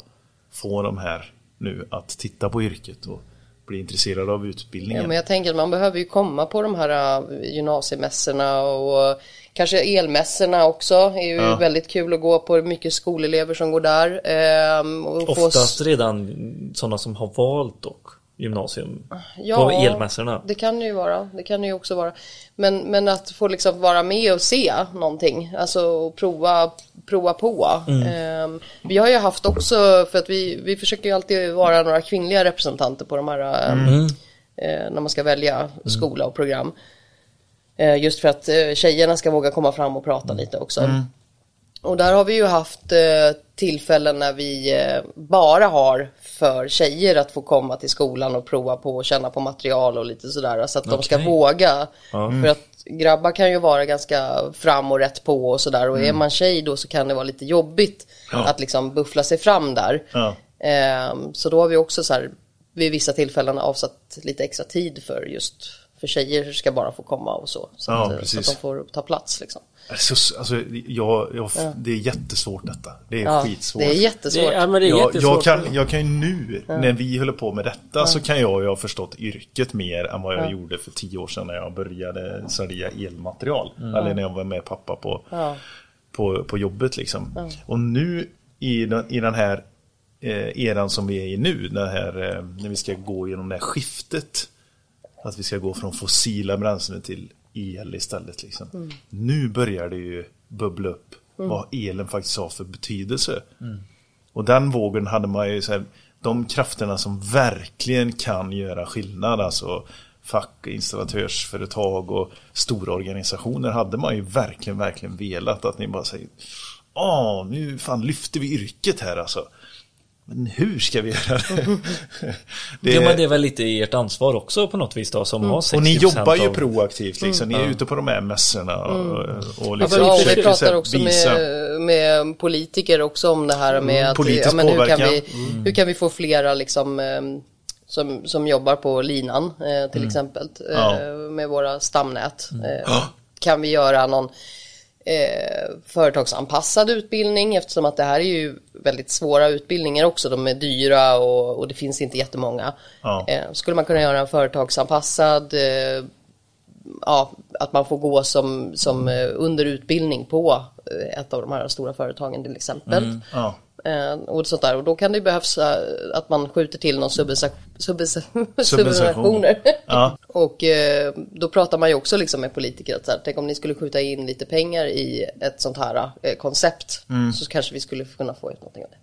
få de här nu att titta på yrket och bli intresserade av utbildningen? Ja, men jag tänker att man behöver ju komma på de här uh, gymnasiemässorna och kanske elmässorna också. Är ju Ja. väldigt kul att gå på. Mycket skolelever som går där. ehm, och få Oftast redan sådana som har valt dock gymnasium Ja, på elmässorna. Det kan det ju vara. Det kan det ju också vara. Men, men att få liksom vara med och se någonting. Alltså och prova, prova på. Ehm, vi har ju haft också, för att vi, vi försöker ju alltid vara några kvinnliga representanter på de här, ehm, eh, när man ska välja skola och program. Eh, just för att eh, tjejerna ska våga komma fram och prata lite också. Och där har vi ju haft eh, tillfällen när vi bara har för tjejer att få komma till skolan och prova på och känna på material och lite sådär. Så att de ska våga. För att grabbar kan ju vara ganska fram och rätt på och sådär. Och är man tjej då så kan det vara lite jobbigt att liksom buffla sig fram där. Ja. Ehm, så då har vi också så här vid vissa tillfällen avsatt lite extra tid för just för tjejer ska bara få komma och så. Så, Ja, att, eh, så att de får ta plats liksom. Alltså, alltså, jag, jag, Det är jättesvårt detta. Det är Ja, skitsvårt. det är jättesvårt. Det, ja, men det är Jag, jättesvårt. jag, kan, jag kan ju nu, när vi håller på med detta, så kan jag ju ha förstått yrket mer än vad jag gjorde för tio år sedan när jag började sälja elmaterial. Eller när jag var med pappa på, Ja. på, på jobbet liksom. Och nu i den, i den här eh, eran som vi är i nu, den här, eh, när vi ska gå genom det här skiftet. Att vi ska gå från fossila bränslen till el istället. Liksom. Nu börjar det ju bubbla upp vad elen faktiskt har för betydelse. Och den vågen hade man ju så här, de krafterna som verkligen kan göra skillnad, alltså fack, installatörsföretag och stora organisationer hade man ju verkligen, verkligen velat att ni bara säger Ja, nu fan lyfter vi yrket här alltså. Men hur ska vi göra det? *laughs* det Ja, men det är väl lite ert ansvar också på något vis då som har 60% och ni jobbar ju av... proaktivt liksom. Ni är ute på de här mässorna och, och liksom Ja, och vi försöker så pratar här också visa. med, med politiker också om det här med att ja, men hur, kan påverkan. vi, hur kan vi få flera liksom, eh, som, som jobbar på linan eh, till exempel eh, Ja. med våra stamnät. Eh, Kan vi göra någon eh, företagsanpassad utbildning eftersom att det här är ju väldigt svåra utbildningar också. De är dyra och, och det finns inte jättemånga. Ja. Eh, skulle man kunna göra en företagsanpassad eh, ja, att man får gå som, som eh, under utbildning på ett av de här stora företagen till exempel. Ja. Eh, och sånt där. Och då kan det behövas eh, att man skjuter till någon *laughs* subventioner. Ja. *laughs* och eh, då pratar man ju också liksom med politiker att så här, tänk om ni skulle skjuta in lite pengar i ett sånt här eh, koncept så kanske vi skulle kunna få ut någonting av det.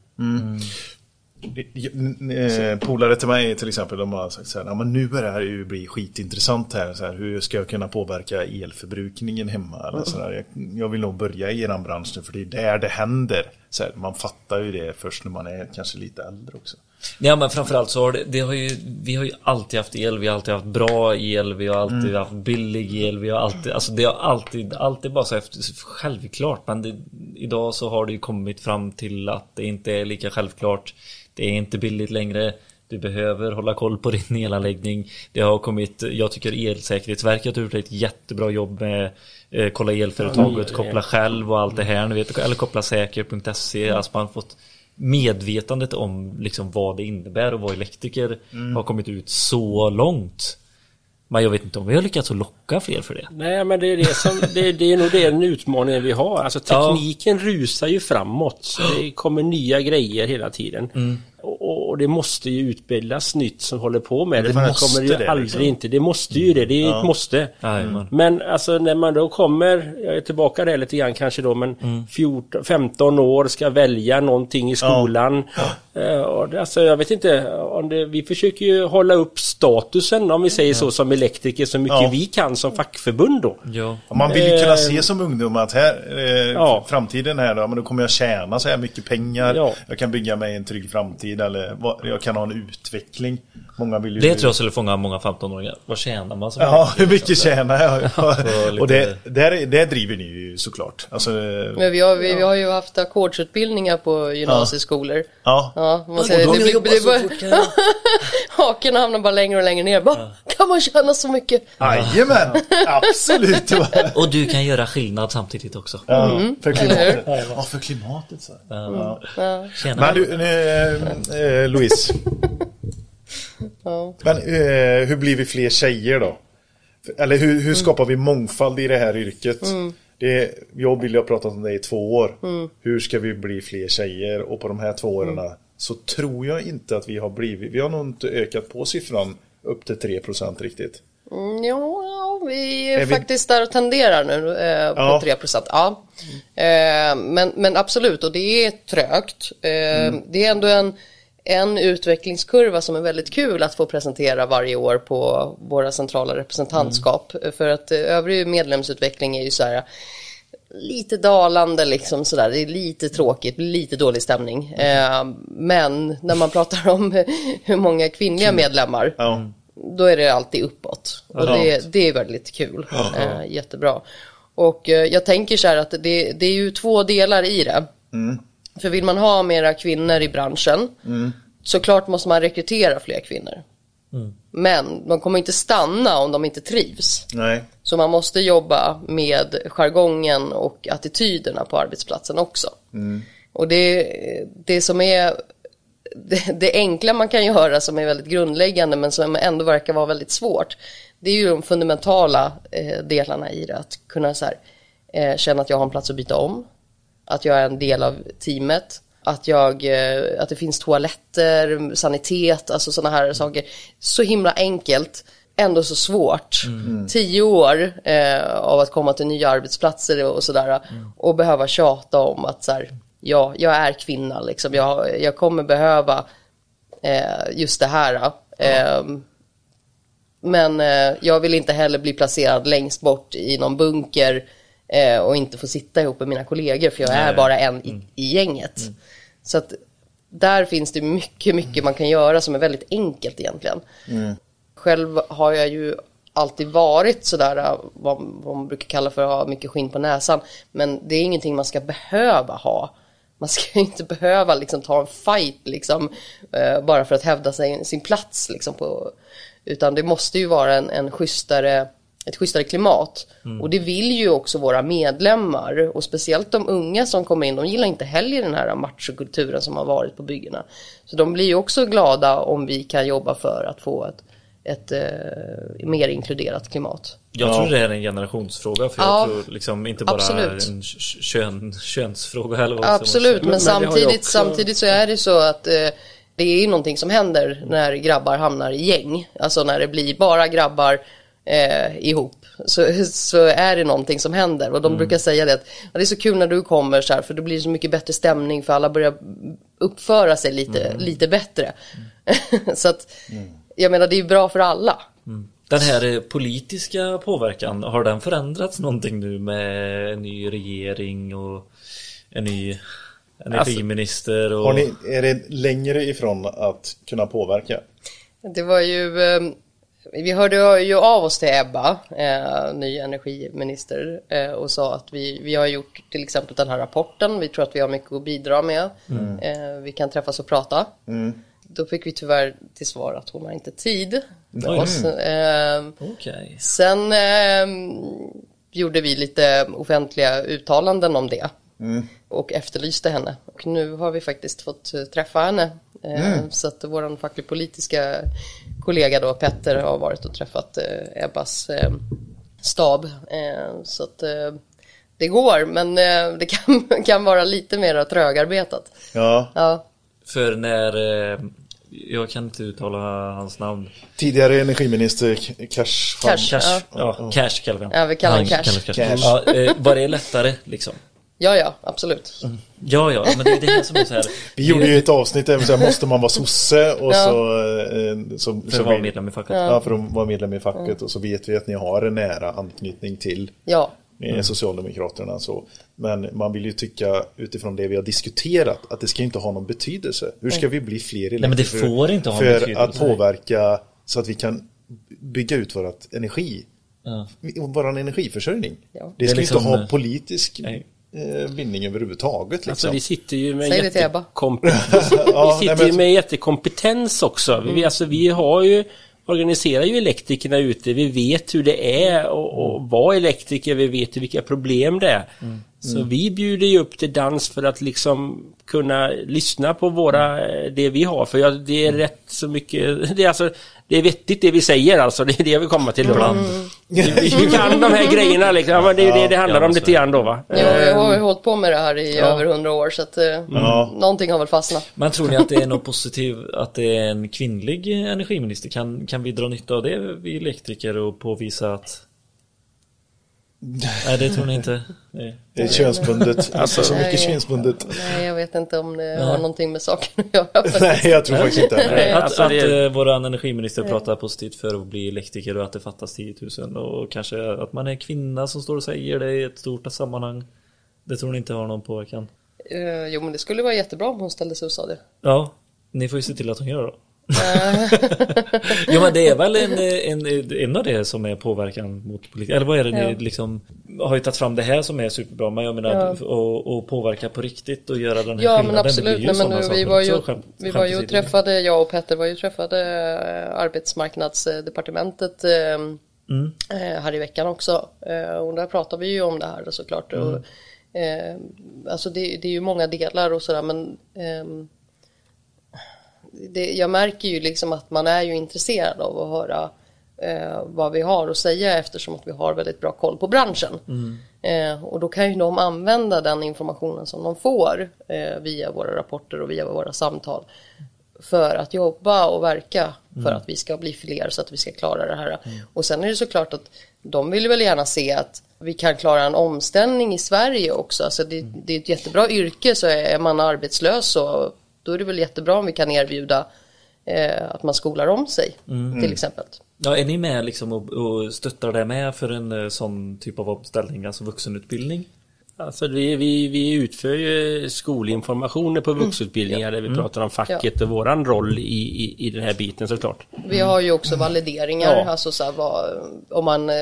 Eh, Polare till mig till exempel, de har sagt så här, "Ja, men nu börjar det ju bli skitintressant här, så här. Hur ska jag kunna påverka elförbrukningen hemma? Eller så där. Jag, jag vill nog börja i eran bransch nu, för det är där det händer. Så här, man fattar ju det först när man är kanske lite äldre också. Ja men framförallt så har det, det har ju, vi har ju alltid haft el, vi har alltid haft bra el, vi har alltid Mm. haft billig el, vi har alltid, alltså det har alltid, alltid bara så efter, självklart men det, idag så har det ju kommit fram till att det inte är lika självklart. Det är inte billigt längre. Du behöver hålla koll på din elanläggning. Det har kommit, jag tycker Elsäkerhetsverket har gjort ett jättebra jobb med eh, kolla elföretaget, koppla själv och allt det här. Ni vet, eller koppla säker.se. Alltså man fått medvetandet om liksom vad det innebär och vad elektriker har kommit ut så långt. Men jag vet inte om vi har lyckats att locka fler för det. Nej men det är, det, som, det, det är nog den utmaningen vi har. Alltså tekniken rusar ju framåt. Så det kommer nya grejer hela tiden. Mm. Och, och det måste ju utbildas nytt som håller på med det. det måste kommer det ju det, aldrig liksom. inte. Det måste ju det. Det är ett måste. Jajamän. Men alltså när man då kommer, jag är tillbaka där lite grann kanske då, men Mm. 14, 15 år ska välja någonting i skolan. Eh, och alltså jag vet inte, om det, vi försöker ju hålla upp statusen om vi säger så som elektriker så mycket Ja. vi kan som fackförbund då. Ja. Man vill ju kunna Eh, se som ungdom att här, eh, Ja. framtiden här då, men då kommer jag tjäna så här mycket pengar. Ja. Jag kan bygga mig en trygg framtid eller jag kan ha en utveckling. Många vill ju... Det tror jag skulle fånga många 15-åringar. Vad tjänar man som Ja, hur mycket liksom? tjänar jag? *laughs* och det, där, där driver ni ju såklart. Alltså, Men vi har, vi, vi har ju haft ackordsutbildningar på gymnasieskolor. ja. Ja, man säger, det, det, det, det, *laughs* haken hamnar bara längre och längre ner. Bara, Kan man tjäna så mycket? Jajamän, absolut. *laughs* Och du kan göra skillnad samtidigt också. Ja, Mm. för klimatet. Ja, för klimatet så. Ja. Tjänar Men du, eh, eh, Louise. Ja. Men eh, hur blir vi fler tjejer då? Eller hur, hur skapar vi mångfald i det här yrket? Det, jag och Billy har pratat om det i två år. Hur ska vi bli fler tjejer? Och på de här två åren så tror jag inte att vi har blivit, vi har nog inte ökat på siffran upp till 3% riktigt. Mm, Ja, vi är, Är vi- faktiskt där och tenderar nu eh, på Ja. 3 procent. Ja. Eh, men, men absolut, och det är trögt. Eh, Det är ändå en, en utvecklingskurva som är väldigt kul att få presentera varje år på våra centrala representantskap. För att eh, övrig medlemsutveckling är ju så här lite dalande liksom sådär. Det är lite tråkigt, lite dålig stämning. Eh, men när man pratar om *laughs* hur många kvinnliga medlemmar Ja. då är det alltid uppåt. Och det, det är väldigt kul. Eh, jättebra. Och eh, jag tänker så här att det, det är ju två delar i det. För vill man ha mera kvinnor i branschen såklart måste man rekrytera fler kvinnor. Men de kommer inte stanna om de inte trivs. Nej. Så man måste jobba med jargongen och attityderna på arbetsplatsen också. Och det, det som är det, det enkla man kan göra som är väldigt grundläggande men som ändå verkar vara väldigt svårt. Det är ju de fundamentala eh, delarna i det. Att kunna så här, eh, känna att jag har en plats att byta om. Att jag är en del av teamet. Att, jag, eh, att det finns toaletter, sanitet, alltså sådana här saker. Så himla enkelt, ändå så svårt. Tio år eh, av att komma till nya arbetsplatser och sådär. Och behöva tjata om att så här, ja, jag är kvinna liksom. Jag, jag kommer behöva eh, just det här. Eh, men eh, jag vill inte heller bli placerad längst bort i någon bunker eh, och inte få sitta ihop med mina kollegor för jag är bara en i, i gänget. Så att där finns det mycket, mycket man kan göra som är väldigt enkelt egentligen. Själv har jag ju alltid varit sådär eh, vad, vad man brukar kalla för att ha mycket skinn på näsan. Men det är ingenting man ska behöva ha. Man ska ju *laughs* inte behöva liksom ta en fight liksom, eh, bara för att hävda sig, sin plats. Liksom, på, utan det måste ju vara en, en schysstare, ett schysstare klimat. Och det vill ju också våra medlemmar. Och speciellt de unga som kommer in, de gillar inte heller den här machokulturen som har varit på byggena. Så de blir ju också glada om vi kan jobba för att få ett, ett eh, mer inkluderat klimat. Jag tror det är en generationsfråga för Ja, jag tror liksom inte bara absolut. en kö- kön, könsfråga eller vad Absolut, men, Men- samtidigt, också- samtidigt så är det så att eh, det är ju någonting som händer när grabbar hamnar i gäng. Alltså när det blir bara grabbar eh, ihop. Så, så är det någonting som händer. Och de brukar säga det att det är så kul när du kommer så här för då blir det så mycket bättre stämning för alla börjar uppföra sig lite, lite bättre. *laughs* så att jag menar det är ju bra för alla. Den här eh, politiska påverkan, har den förändrats någonting nu med en ny regering och en ny energiminister och... Har ni, är det längre ifrån att kunna påverka? Det var ju, eh, vi hörde ju av oss till Ebba, eh, ny energiminister, eh, och sa att vi, vi har gjort till exempel den här rapporten, vi tror att vi har mycket att bidra med, eh, vi kan träffas och prata. Då fick vi tyvärr till svar att hon har inte tid med Oj. oss. Eh, Okej. Sen eh, gjorde vi lite offentliga uttalanden om det och efterlyste henne. Och nu har vi faktiskt fått träffa henne. Eh, Så att vår facklig politiska kollega då, Petter, har varit och träffat eh, Ebbas eh, stab. Eh, så att eh, det går, men eh, det kan, *laughs* kan vara lite mer trögarbetat. Ja. Ja, För när... eh, Jag kan inte uttala hans namn. Tidigare energiminister Cash. Cash. Cash. Ja. Ja, Cash kallar vi honom. Ja, vi kallar honom Cash. Cash. Ja, var det lättare liksom? Ja, ja absolut. Ja, ja, men det är det här som är så här. Vi gjorde ju ett avsnitt där vi sa, måste man vara sosse och Ja. så, eh, så, För att vara medlem i facket. Ja, för att vara medlem i facket och så vet vi att ni har en nära anknytning till Ja, eh, Socialdemokraterna. Så. Men man vill ju tycka utifrån det vi har diskuterat att det ska inte ha någon betydelse. Hur ska vi bli fler men det får inte ha för betydelse. att påverka så att vi kan bygga ut vårt energi, Ja. vår energiförsörjning. Ja. Det ska Det är inte liksom, ha eh, politisk nej. Eh, bindning överhuvudtaget. Liksom. Alltså vi sitter ju med jättekompetens. *laughs* Ja, *laughs* vi sitter men- med jättekompetens också. Vi, alltså, vi har ju organiserar ju elektrikerna ute. Vi vet hur det är och, och vara elektriker. Vi vet vilka problem det är. Så vi bjuder ju upp till dans för att liksom kunna lyssna på våra, eh, det vi har. För jag, det är rätt så mycket, *laughs* det är alltså, det är vettigt det vi säger alltså. Det är det vill komma till. Ibland. Vi, vi kan de här *laughs* grejerna liksom. Ja, men det är det det handlar Ja, om lite grann då va. Jo, jag har ju hållit på med det här i över hundra år så att Ja. någonting har väl fastnat. Men tror ni att det är något *laughs* positivt att det är en kvinnlig energiminister? Kan, kan vi dra nytta av det, vi elektriker, och påvisa att... Nej, det tror ni inte? Nej. Det är könsbundet. *laughs* Alltså, så mycket könsbundet. Nej, jag vet inte om det har någonting med saken att göra. *laughs* Nej, jag tror faktiskt inte. Nej, Att, alltså att det- eh, våran energiminister pratar positivt för att bli elektriker och att det fattas 10 000 och kanske att man är kvinna som står och säger det i ett stort sammanhang. Det tror ni inte har någon påverkan? Eh, jo, men det skulle vara jättebra om hon ställde sig och sa det. Ja, ni får ju se till att hon gör det då. Jo men det är väl en, en, en av det som är påverkan mot politik. Eller vad är det Ja. ni liksom har ju tagit fram det här som är superbra. Men jag menar Ja. att och, och påverka på riktigt och göra den här Ja, men skillnaden. Det blir absolut. Nej, men nu, vi var ju, skämt- vi var ju träffade, jag och Petter var ju träffade eh, arbetsmarknadsdepartementet eh, Mm. eh, här i veckan också. Och där pratar vi ju om det här såklart. Mm. Och, alltså det, det är ju många delar och sådär men ehm, det, jag märker ju liksom att man är ju intresserad av att höra eh, vad vi har att säga eftersom att vi har väldigt bra koll på branschen. Eh, och då kan ju de använda den informationen som de får eh, via våra rapporter och via våra samtal för att jobba och verka för att vi ska bli fler så att vi ska klara det här. Och sen är det såklart att de vill väl gärna se att vi kan klara en omställning i Sverige också. Alltså det, det är ett jättebra yrke så är man arbetslös så då är det väl jättebra om vi kan erbjuda eh, att man skolar om sig till exempel. Ja, är ni med liksom och, och stöttar det med för en eh, sån typ av omställning, alltså vuxenutbildning? Alltså vi, vi, vi utför ju skolinformationer på vuxenutbildningar där vi pratar om facket och våran roll i, i, i den här biten såklart. Vi har ju också valideringar, Ja. alltså så här, vad, om man eh,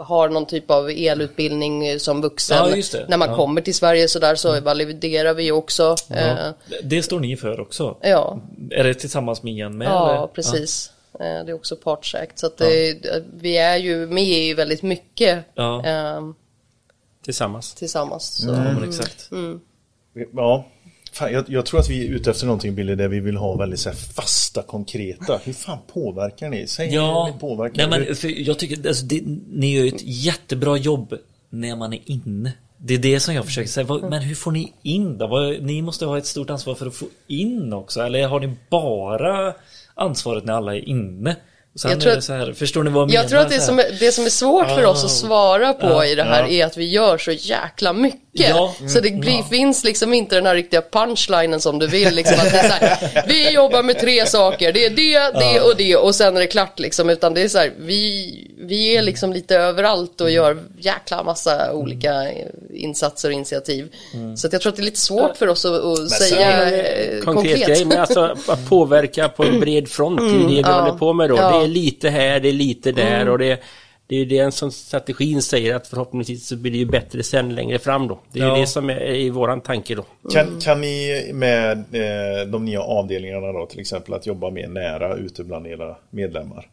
har någon typ av elutbildning som vuxen. Ja. När man Ja. kommer till Sverige så där så validerar vi också. Ja, eh, Det står ni för också? ja, Är det tillsammans med Ian med? ja eller? precis. Eh, Det är också partsäkt. Så att det, vi är ju med i väldigt mycket Ja. eh, Tillsammans. tillsammans. Så. Ja, men exakt. Ja, fan, jag, jag tror att vi är ute efter någonting Billy där vi vill ha väldigt så här, fasta, konkreta. Hur fan påverkar ni? Säg hur Ja, ni påverkar. nej, men Hur- för jag tycker alltså, det, ni gör ett jättebra jobb när man är inne. Det är det som jag försöker säga. Men hur får ni in då? Ni måste ha ett stort ansvar för att få in också. Eller har ni bara ansvaret när alla är inne? Sen Jag tror att- så här, förstår ni vad jag menar? Jag tror att det Så här- som, är, det som är svårt för oss att svara på Ja, i det här ja. är att vi gör så jäkla mycket. Ja, så det blir, finns liksom inte den här riktiga punchlinen som du vill. Liksom, att det är så här, *laughs* vi jobbar med tre saker, det är det, det och det och sen är det klart liksom. Utan det är så här, vi vi är liksom lite överallt och gör jäkla massa olika eh, insatser och initiativ. Så att jag tror att det är lite svårt för oss att, att säga eh, konkret, konkret. grej, men alltså att påverka på en bred front, det är ju det vi ja, håller på med då. ja. Det är lite här, det är lite där och det, det är ju det som strategin säger att förhoppningsvis så blir det ju bättre sen längre fram då. Det är Ja. ju det som är i våran tanke då. Kan, kan ni med eh, de nya avdelningarna då till exempel att jobba mer nära ute bland era medlemmar?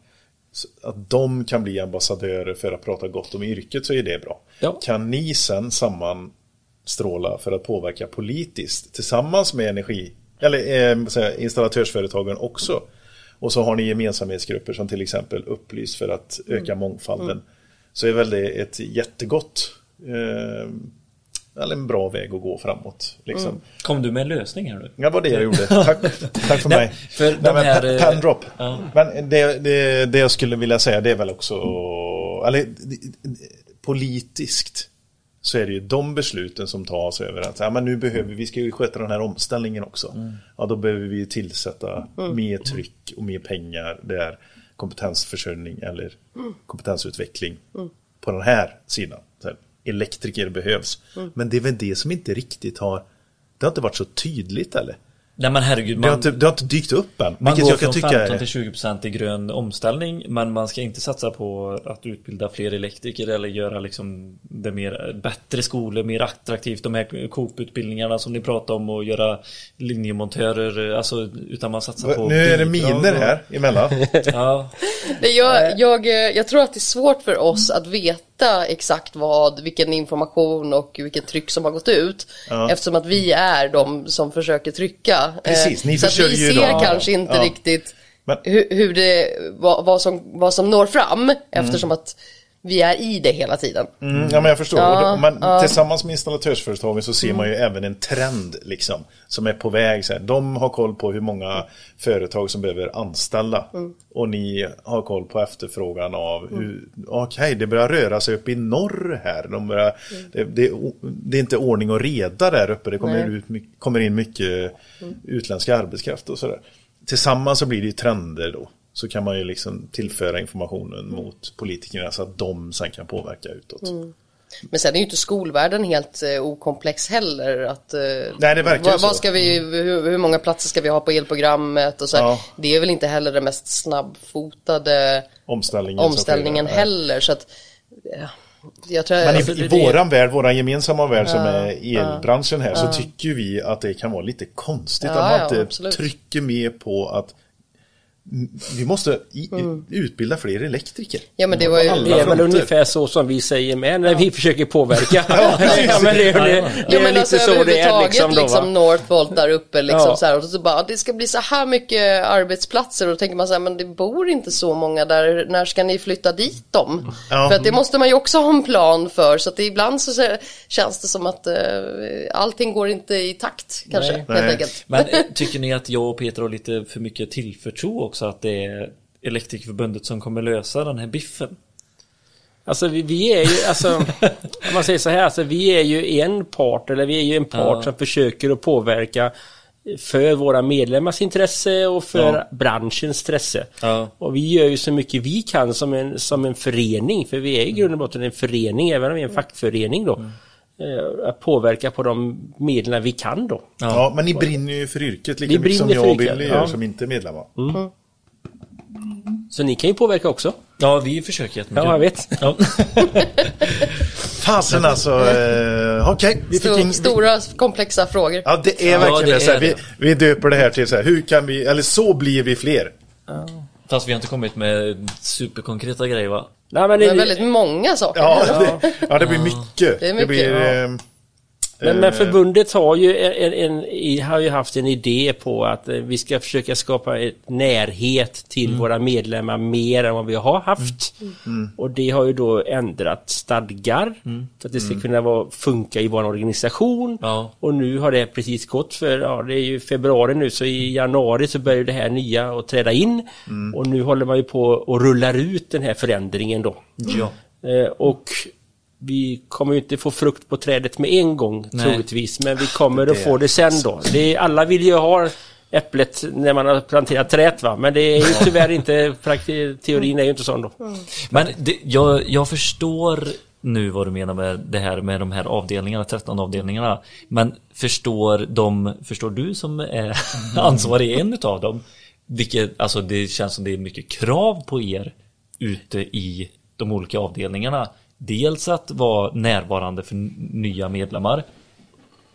Att de kan bli ambassadörer för att prata gott om yrket så är det bra. Ja. Kan ni sen sammanstråla för att påverka politiskt tillsammans med energi eller eh, installatörsföretagen också? Och så har ni gemensamhetsgrupper som till exempel Upplys för att öka mångfalden. Så är väl det ett jättegott eh, eller en bra väg att gå framåt. Liksom. Kom du med en lösning här nu? Ja, var det jag gjorde. *laughs* Tack, tack för mig. för Nej, de här, pen- eh, pen drop. ja. Men det, det, det jag skulle vilja säga det är väl också, eller politiskt så är det ju de besluten som tas över att ja, men nu behöver vi ska ju sköta den här omställningen också. Mm. Ja, då behöver vi tillsätta mer tryck och mer pengar där kompetensförsörjning eller kompetensutveckling på den här sidan. Så här, elektriker behövs. Men det är väl det som inte riktigt har det har inte varit så tydligt eller? Nej men herregud, Det har man, inte, det har inte dykt upp än. man går jag kan från tycka 15 är... till 20% i grön omställning Men man ska inte satsa på att utbilda fler elektriker eller göra liksom det mer bättre skolor, mer attraktivt De här Coop-utbildningarna som ni pratar om och göra linjemontörer Alltså utan man satsar på Nu är det miner här emellan. *laughs* Ja, Nej, jag, jag, eh, jag tror att det är svårt för oss att veta exakt vad, vilken information och vilket tryck som har gått ut. Ja. Eftersom att vi är de som försöker trycka. Precis, ni Eh, så att vi försöker ser då- kanske inte Ja. riktigt Men- hur, hur det, vad, vad, som, vad som når fram. Eftersom att vi är i det hela tiden. Mm, ja, men jag förstår. Ja, men ja. tillsammans med installatörsföretagen så ser man ju även en trend liksom, som är på väg. Så här. De har koll på hur många företag som behöver anställa. Och ni har koll på efterfrågan av hur, okej, det börjar röra sig upp i norr här. De börjar, det, det, det är inte ordning och reda där uppe. Det kommer, ut, kommer in mycket utländsk arbetskraft och sådär. Tillsammans så blir det ju trender då. Så kan man ju liksom tillföra informationen mot politikerna så att de sen kan påverka utåt. Men sen är ju inte skolvärlden helt eh, okomplex heller. Att, eh, Nej, det verkar vad, så. vad ska vi, hur, hur många platser ska vi ha på elprogrammet? Och så. Ja. Det är väl inte heller den mest snabbfotade Omställningen, omställningen. Nej. heller. Så att, ja, tror, Men alltså, i, i det- våran värld, våran gemensamma värld som är elbranschen här, så tycker vi att det kan vara lite konstigt Ja, att man ja, inte absolut. trycker mer på att mm, vi måste i, utbilda fler elektriker. Ja, men det var ju- Det är väl ungefär så som vi säger med när vi försöker påverka. *laughs* ja, men det, det, det, Ja är men lite alltså så det är liksom liksom, då? Northvolt där uppe liksom Ja. så här, och så bara det ska bli så här mycket arbetsplatser och då tänker man så här men det bor inte så många där, när ska ni flytta dit dem? Ja. För att det måste man ju också ha en plan för så att det ibland så så känns det som att eh, allting går inte i takt kanske Nej. helt Nej. enkelt. Men eh, *laughs* tycker ni att jag och Peter har lite för mycket tillförtro också att det är Elektrikerförbundet som kommer lösa den här biffen? Alltså vi, vi är ju, alltså, *laughs* om man säger så här, alltså, vi är ju en part, eller vi är ju en part Ja. som försöker att påverka för våra medlemmars intresse och för Ja. branschens intresse. Ja. Och vi gör ju så mycket vi kan som en, som en förening, för vi är i grund och botten en förening, även om vi är en fackförening då. Eh, Att påverka på de medlen vi kan då. Ja, men ni brinner ju för yrket lika mycket som jag och Billy gör ja. som inte är medlemmar. Så ni kan ju påverka också. Ja, vi försöker jättemycket. Ja, jag vet. Ja. *laughs* Fasen alltså, eh, okej. vi in- Stora komplexa frågor. Ja, det är Ja, verkligen det det. Så här, är vi, det. vi döper det här till så här, hur kan vi, eller så blir vi fler. Fast vi har inte kommit med superkonkreta grejer va? Nej, men det, väldigt många saker. Ja, det, ja, det blir mycket. Det är mycket, blir, ja. eh, Men, men förbundet har ju, en, en, har ju haft en idé på att eh, vi ska försöka skapa ett närhet till våra medlemmar mer än vad vi har haft. Och det har ju då ändrat stadgar för att det ska kunna vara, funka i vår organisation. Ja. Och nu har det precis gått för, ja det är ju februari nu så i januari så börjar det här nya att träda in. Och nu håller man ju på och rullar ut den här förändringen då. Ja. Eh, och vi kommer ju inte få frukt på trädet med en gång Nej. troligtvis, men vi kommer att få det sen då. Det är, alla vill ju ha äpplet när man har planterat träet va. Men det är ju tyvärr inte, teorin är ju inte sån då. Men det, jag, jag förstår nu vad du menar med det här med de här avdelningarna, 13 avdelningarna. Men förstår de, förstår du som är ansvarig i en utav dem, vilket, alltså det känns som det är mycket krav på er ute i de olika avdelningarna. Dels att vara närvarande för nya medlemmar,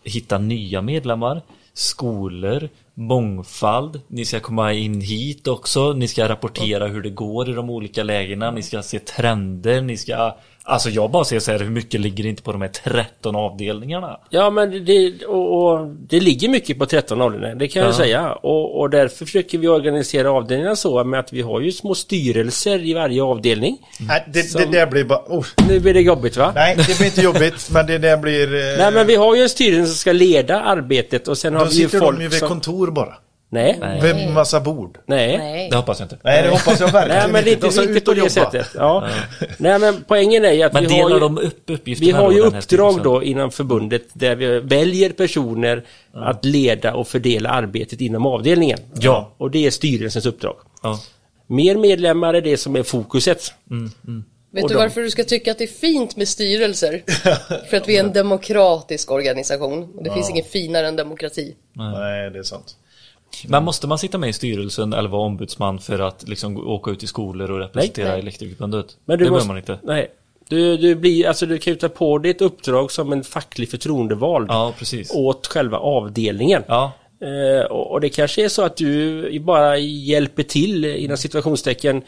hitta nya medlemmar, skolor, mångfald. Ni ska komma in hit också. Ni ska rapportera hur det går i de olika lägena. Ni ska se trender. Ni ska... Alltså jag bara ser så här, hur mycket ligger inte på de här 13 avdelningarna? Ja men det, och, och, det ligger mycket på 13 avdelningar, det kan jag Ja. säga. Och, och därför försöker vi organisera avdelningarna så med att vi har ju små styrelser i varje avdelning. Nej, det, det Som- där blir bara... Oh. Nu blir det jobbigt va? Nej, det blir inte jobbigt, *laughs* men det där blir... Eh, Nej men vi har ju en styrelse som ska leda arbetet och sen har Då vi ju sitter folk de ju vid som... kontor bara. Nej, Nej. Massa bord. nej. Nej. Det hoppas jag inte. Nej, det hoppas jag verkligen Nej men det är De inte ut på och det jobba. sättet. Ja. Nej men poängen är ju att Men vi har ju... de upp Vi har ju uppdrag då inom förbundet där vi väljer personer att leda och fördela arbetet inom avdelningen. Ja. Och det är styrelsens uppdrag. Ja. Mer medlemmar är det som är fokuset. Vet Och du de- varför du ska tycka att det är fint med styrelser? *laughs* För att vi är en demokratisk organisation. Och det finns inget finare än demokrati. Nej, det är sant. Men måste man sitta med i styrelsen eller vara ombudsman för att liksom åka ut i skolor och representera Nej. Elektrikerförbundet? Men du det måste, behöver man inte. Nej. Du, du, blir, alltså du kan ju ta på dig ett uppdrag som en facklig förtroendevald Ja, precis. åt själva avdelningen. Ja, Eh, och, och det kanske är så att du bara hjälper till inom situationstecken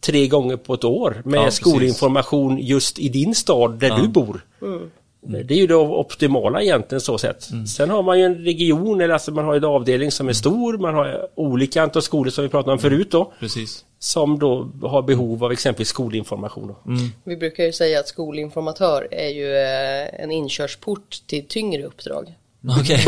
tre gånger på ett år med Ja, skolinformation just i din stad där du bor. Det är ju det optimala egentligen så sett. Mm. Sen har man ju en region, eller alltså man har en avdelning som är stor, man har olika antal skolor som vi pratade om förut då, precis. som då har behov av exempelvis skolinformation. Då. Mm. Vi brukar ju säga att skolinformatör är ju eh, en inkörsport till tyngre uppdrag. *laughs* Okej.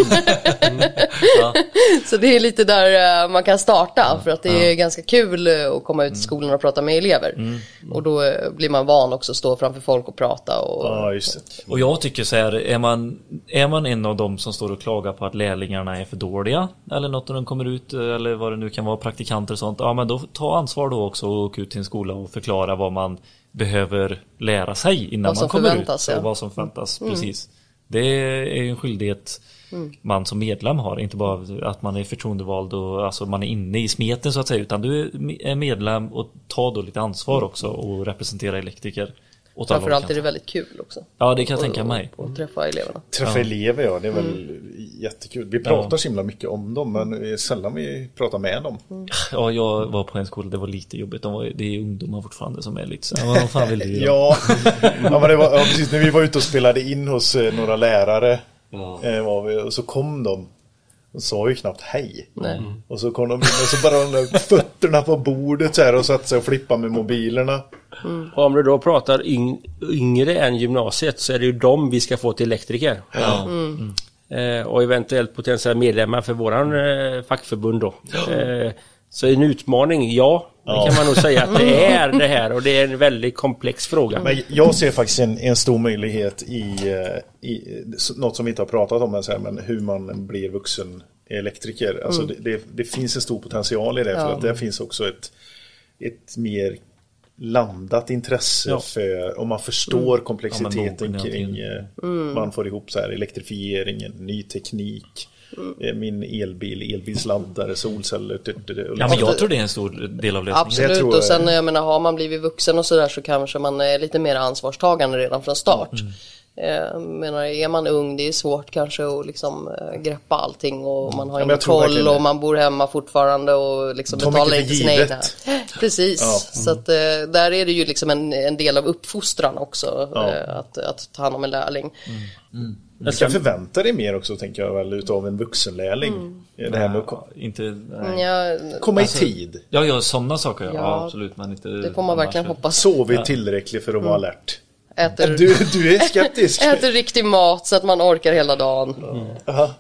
Så det är lite där eh, man kan starta för att det är ganska kul eh, att komma ut i skolan och prata med elever. Och då eh, blir man van också att stå framför folk och prata och Ja, just det. Och jag tycker så här, är man, är man en av dem som står och klagar på att lärlingarna är för dåliga eller något när de kommer ut eller vad det nu kan vara, praktikanter och sånt, ja men då ta ansvar då också och åka ut till en skola och förklara vad man behöver lära sig innan man kommer ut förväntas, och ja. vad som förväntas, precis. Det är ju en skyldighet man som medlem har, inte bara att man är förtroendevald och alltså man är inne i smeten så att säga, utan du är medlem och tar då lite ansvar också och representerar elektriker åt framförallt är det väldigt kul också. Ja, det kan jag tänka mig. Och träffa eleverna. Träffa elever, ja. Det är väl jättekul. Vi pratar så himla mycket om dem, men sällan vi pratar med dem. Ja, jag var på en skola, det var lite jobbigt. De var, det är ungdomar fortfarande som är lite så vad fan vill du? Ja, ja, men det var, ja precis. När vi var ute och spelade in hos eh, några lärare Ja. eh, var vi, och så kom de. De sa ju knappt hej. Nej. Och så kom de in och så bara de där *laughs* fötterna på bordet så här och satte sig och flippade med mobilerna. Och om du då pratar yng, yngre än gymnasiet så är det ju dem vi ska få till elektriker. Eh, och eventuellt potentiella medlemmar för våran eh, fackförbund då. Eh, så en utmaning, ja. Det Ja. kan man nog säga att det är det här och det är en väldigt komplex fråga. Men jag ser faktiskt en, en stor möjlighet i, eh, i något som vi inte har pratat om än, så här, men hur man blir vuxen elektriker. Alltså det, det, det finns en stor potential i det för Ja. att det finns också ett, ett mer landat intresse Ja. för om man förstår komplexiteten Ja, men kring eh, man får ihop så här elektrifieringen, ny teknik, eh, min elbil, elbilsladdare, solceller. Ja, men jag tror det är en stor del av lösningen. Det Absolut, tror och sen jag menar, har man blivit vuxen och sådär så kanske man är lite mer ansvarstagande redan från start. Eh, menar, är man ung, det är svårt kanske att liksom eh, greppa allting och man har men ingen koll och man bor hemma fortfarande och liksom betalar inte sina egna. *laughs* Precis, Ja. så att eh, där är det ju liksom en, en del av uppfostran också, Ja. att, att ta hand om en lärling. Du kan förvänta dig mer också tänker jag väl utav en vuxenlärling. Det här med att ko- Inte... Nej. Ja, komma i tid. Ja, ja, sådana saker ja. Ja. absolut. Men inte... det får man verkligen annars. hoppas. Sovit tillräckligt för att vara alert. Äter, Du, du är skeptisk. *laughs* äter riktig mat så att man orkar hela dagen. Aha.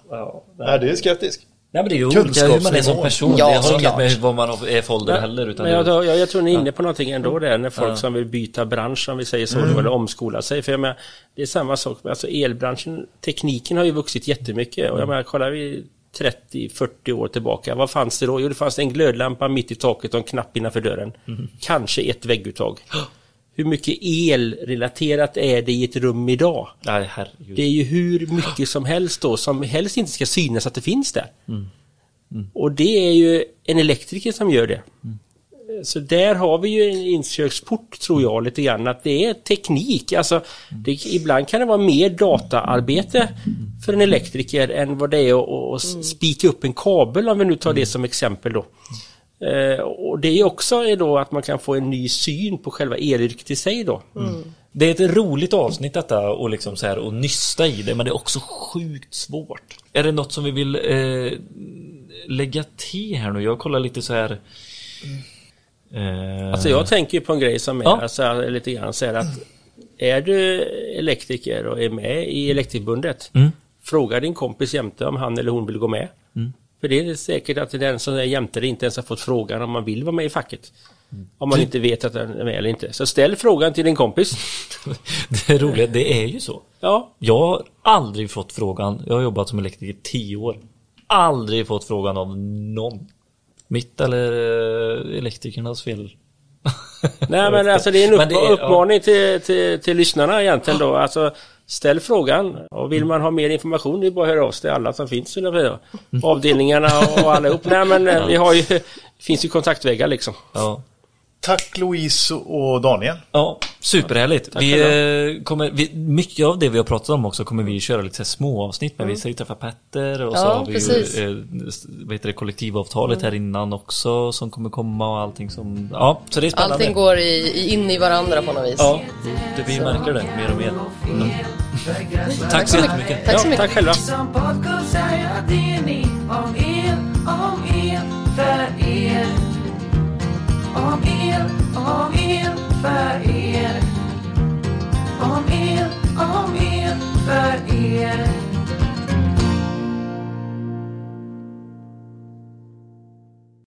Ja, du är skeptisk. Nej, men det är ju olika hur man är som person. Ja, det har inget med vad man är för ålder heller. Utan Men jag, det, jag, jag tror ni är inne på någonting ändå där när folk som vill byta bransch om vi säger så Mm. eller omskola sig. För jag menar, det är samma sak med alltså elbranschen. Tekniken har ju vuxit jättemycket och jag menar, kollar vi 30-40 år tillbaka. Vad fanns det då? Jo, det fanns en glödlampa mitt i taket och en knapp innanför dörren. Kanske ett vägguttag. *gasps* Hur mycket elrelaterat är det i ett rum idag? Nej, herregud. Det är ju hur mycket som helst då som helst inte ska synas att det finns där. Och det är ju en elektriker som gör det. Så där har vi ju en inkörsport tror jag lite grann att det är teknik. Alltså, det, ibland kan det vara mer dataarbete för en elektriker än vad det är att, att spika upp en kabel om vi nu tar det som exempel då. Eh, och det är också då att man kan få en ny syn på själva elyrket i sig då. Det är ett roligt avsnitt detta och liksom så här och nysta i det men det är också sjukt svårt. Är det något som vi vill eh, lägga till här nu? Jag kollar lite så här. Eh, Alltså jag tänker på en grej som är Ja. alltså, lite grann så här att är du elektriker och är med i Elektrikförbundet Mm. Fråga din kompis jämte om han eller hon vill gå med. För det är säkert att den som är jämte inte ens har fått frågan om man vill vara med i facket. Om man inte vet att den är med eller inte. Så ställ frågan till din kompis. *laughs* det är roligt, det är ju så. Ja, Jag har aldrig fått frågan, jag har jobbat som elektriker i tio år. Aldrig fått frågan av någon. Mitt eller eh, elektrikernas fel. *laughs* Nej men alltså det är en upp- det är- uppmaning till, till, till lyssnarna egentligen då. *gasps* Alltså ställ frågan och vill man ha mer information det är bara att höra av sig till alla som finns eller Avdelningarna och allihop. Nej men eh, vi har ju, det *laughs* finns ju kontaktvägar liksom. Ja. Tack Louise och Daniel. Ja, superhärligt. Tack Vi, eh, kommer, vi, mycket av det vi har pratat om också kommer vi köra lite så små avsnitt med. Vi ska ju träffa Petter och så Ja, har vi precis. ju eh, vad heter det, kollektivavtalet här innan också som kommer komma och allting som... Ja, så det är spännande. Allting går i, in i varandra på något vis. Ja, det, vi märker det mer och mer. Mm. *laughs* Tack så jättemycket. Tack så Ja, mycket. tack själva. Som podcast säger det ni om er, om er, för er. Om el, om el för er. Om el, om el för er.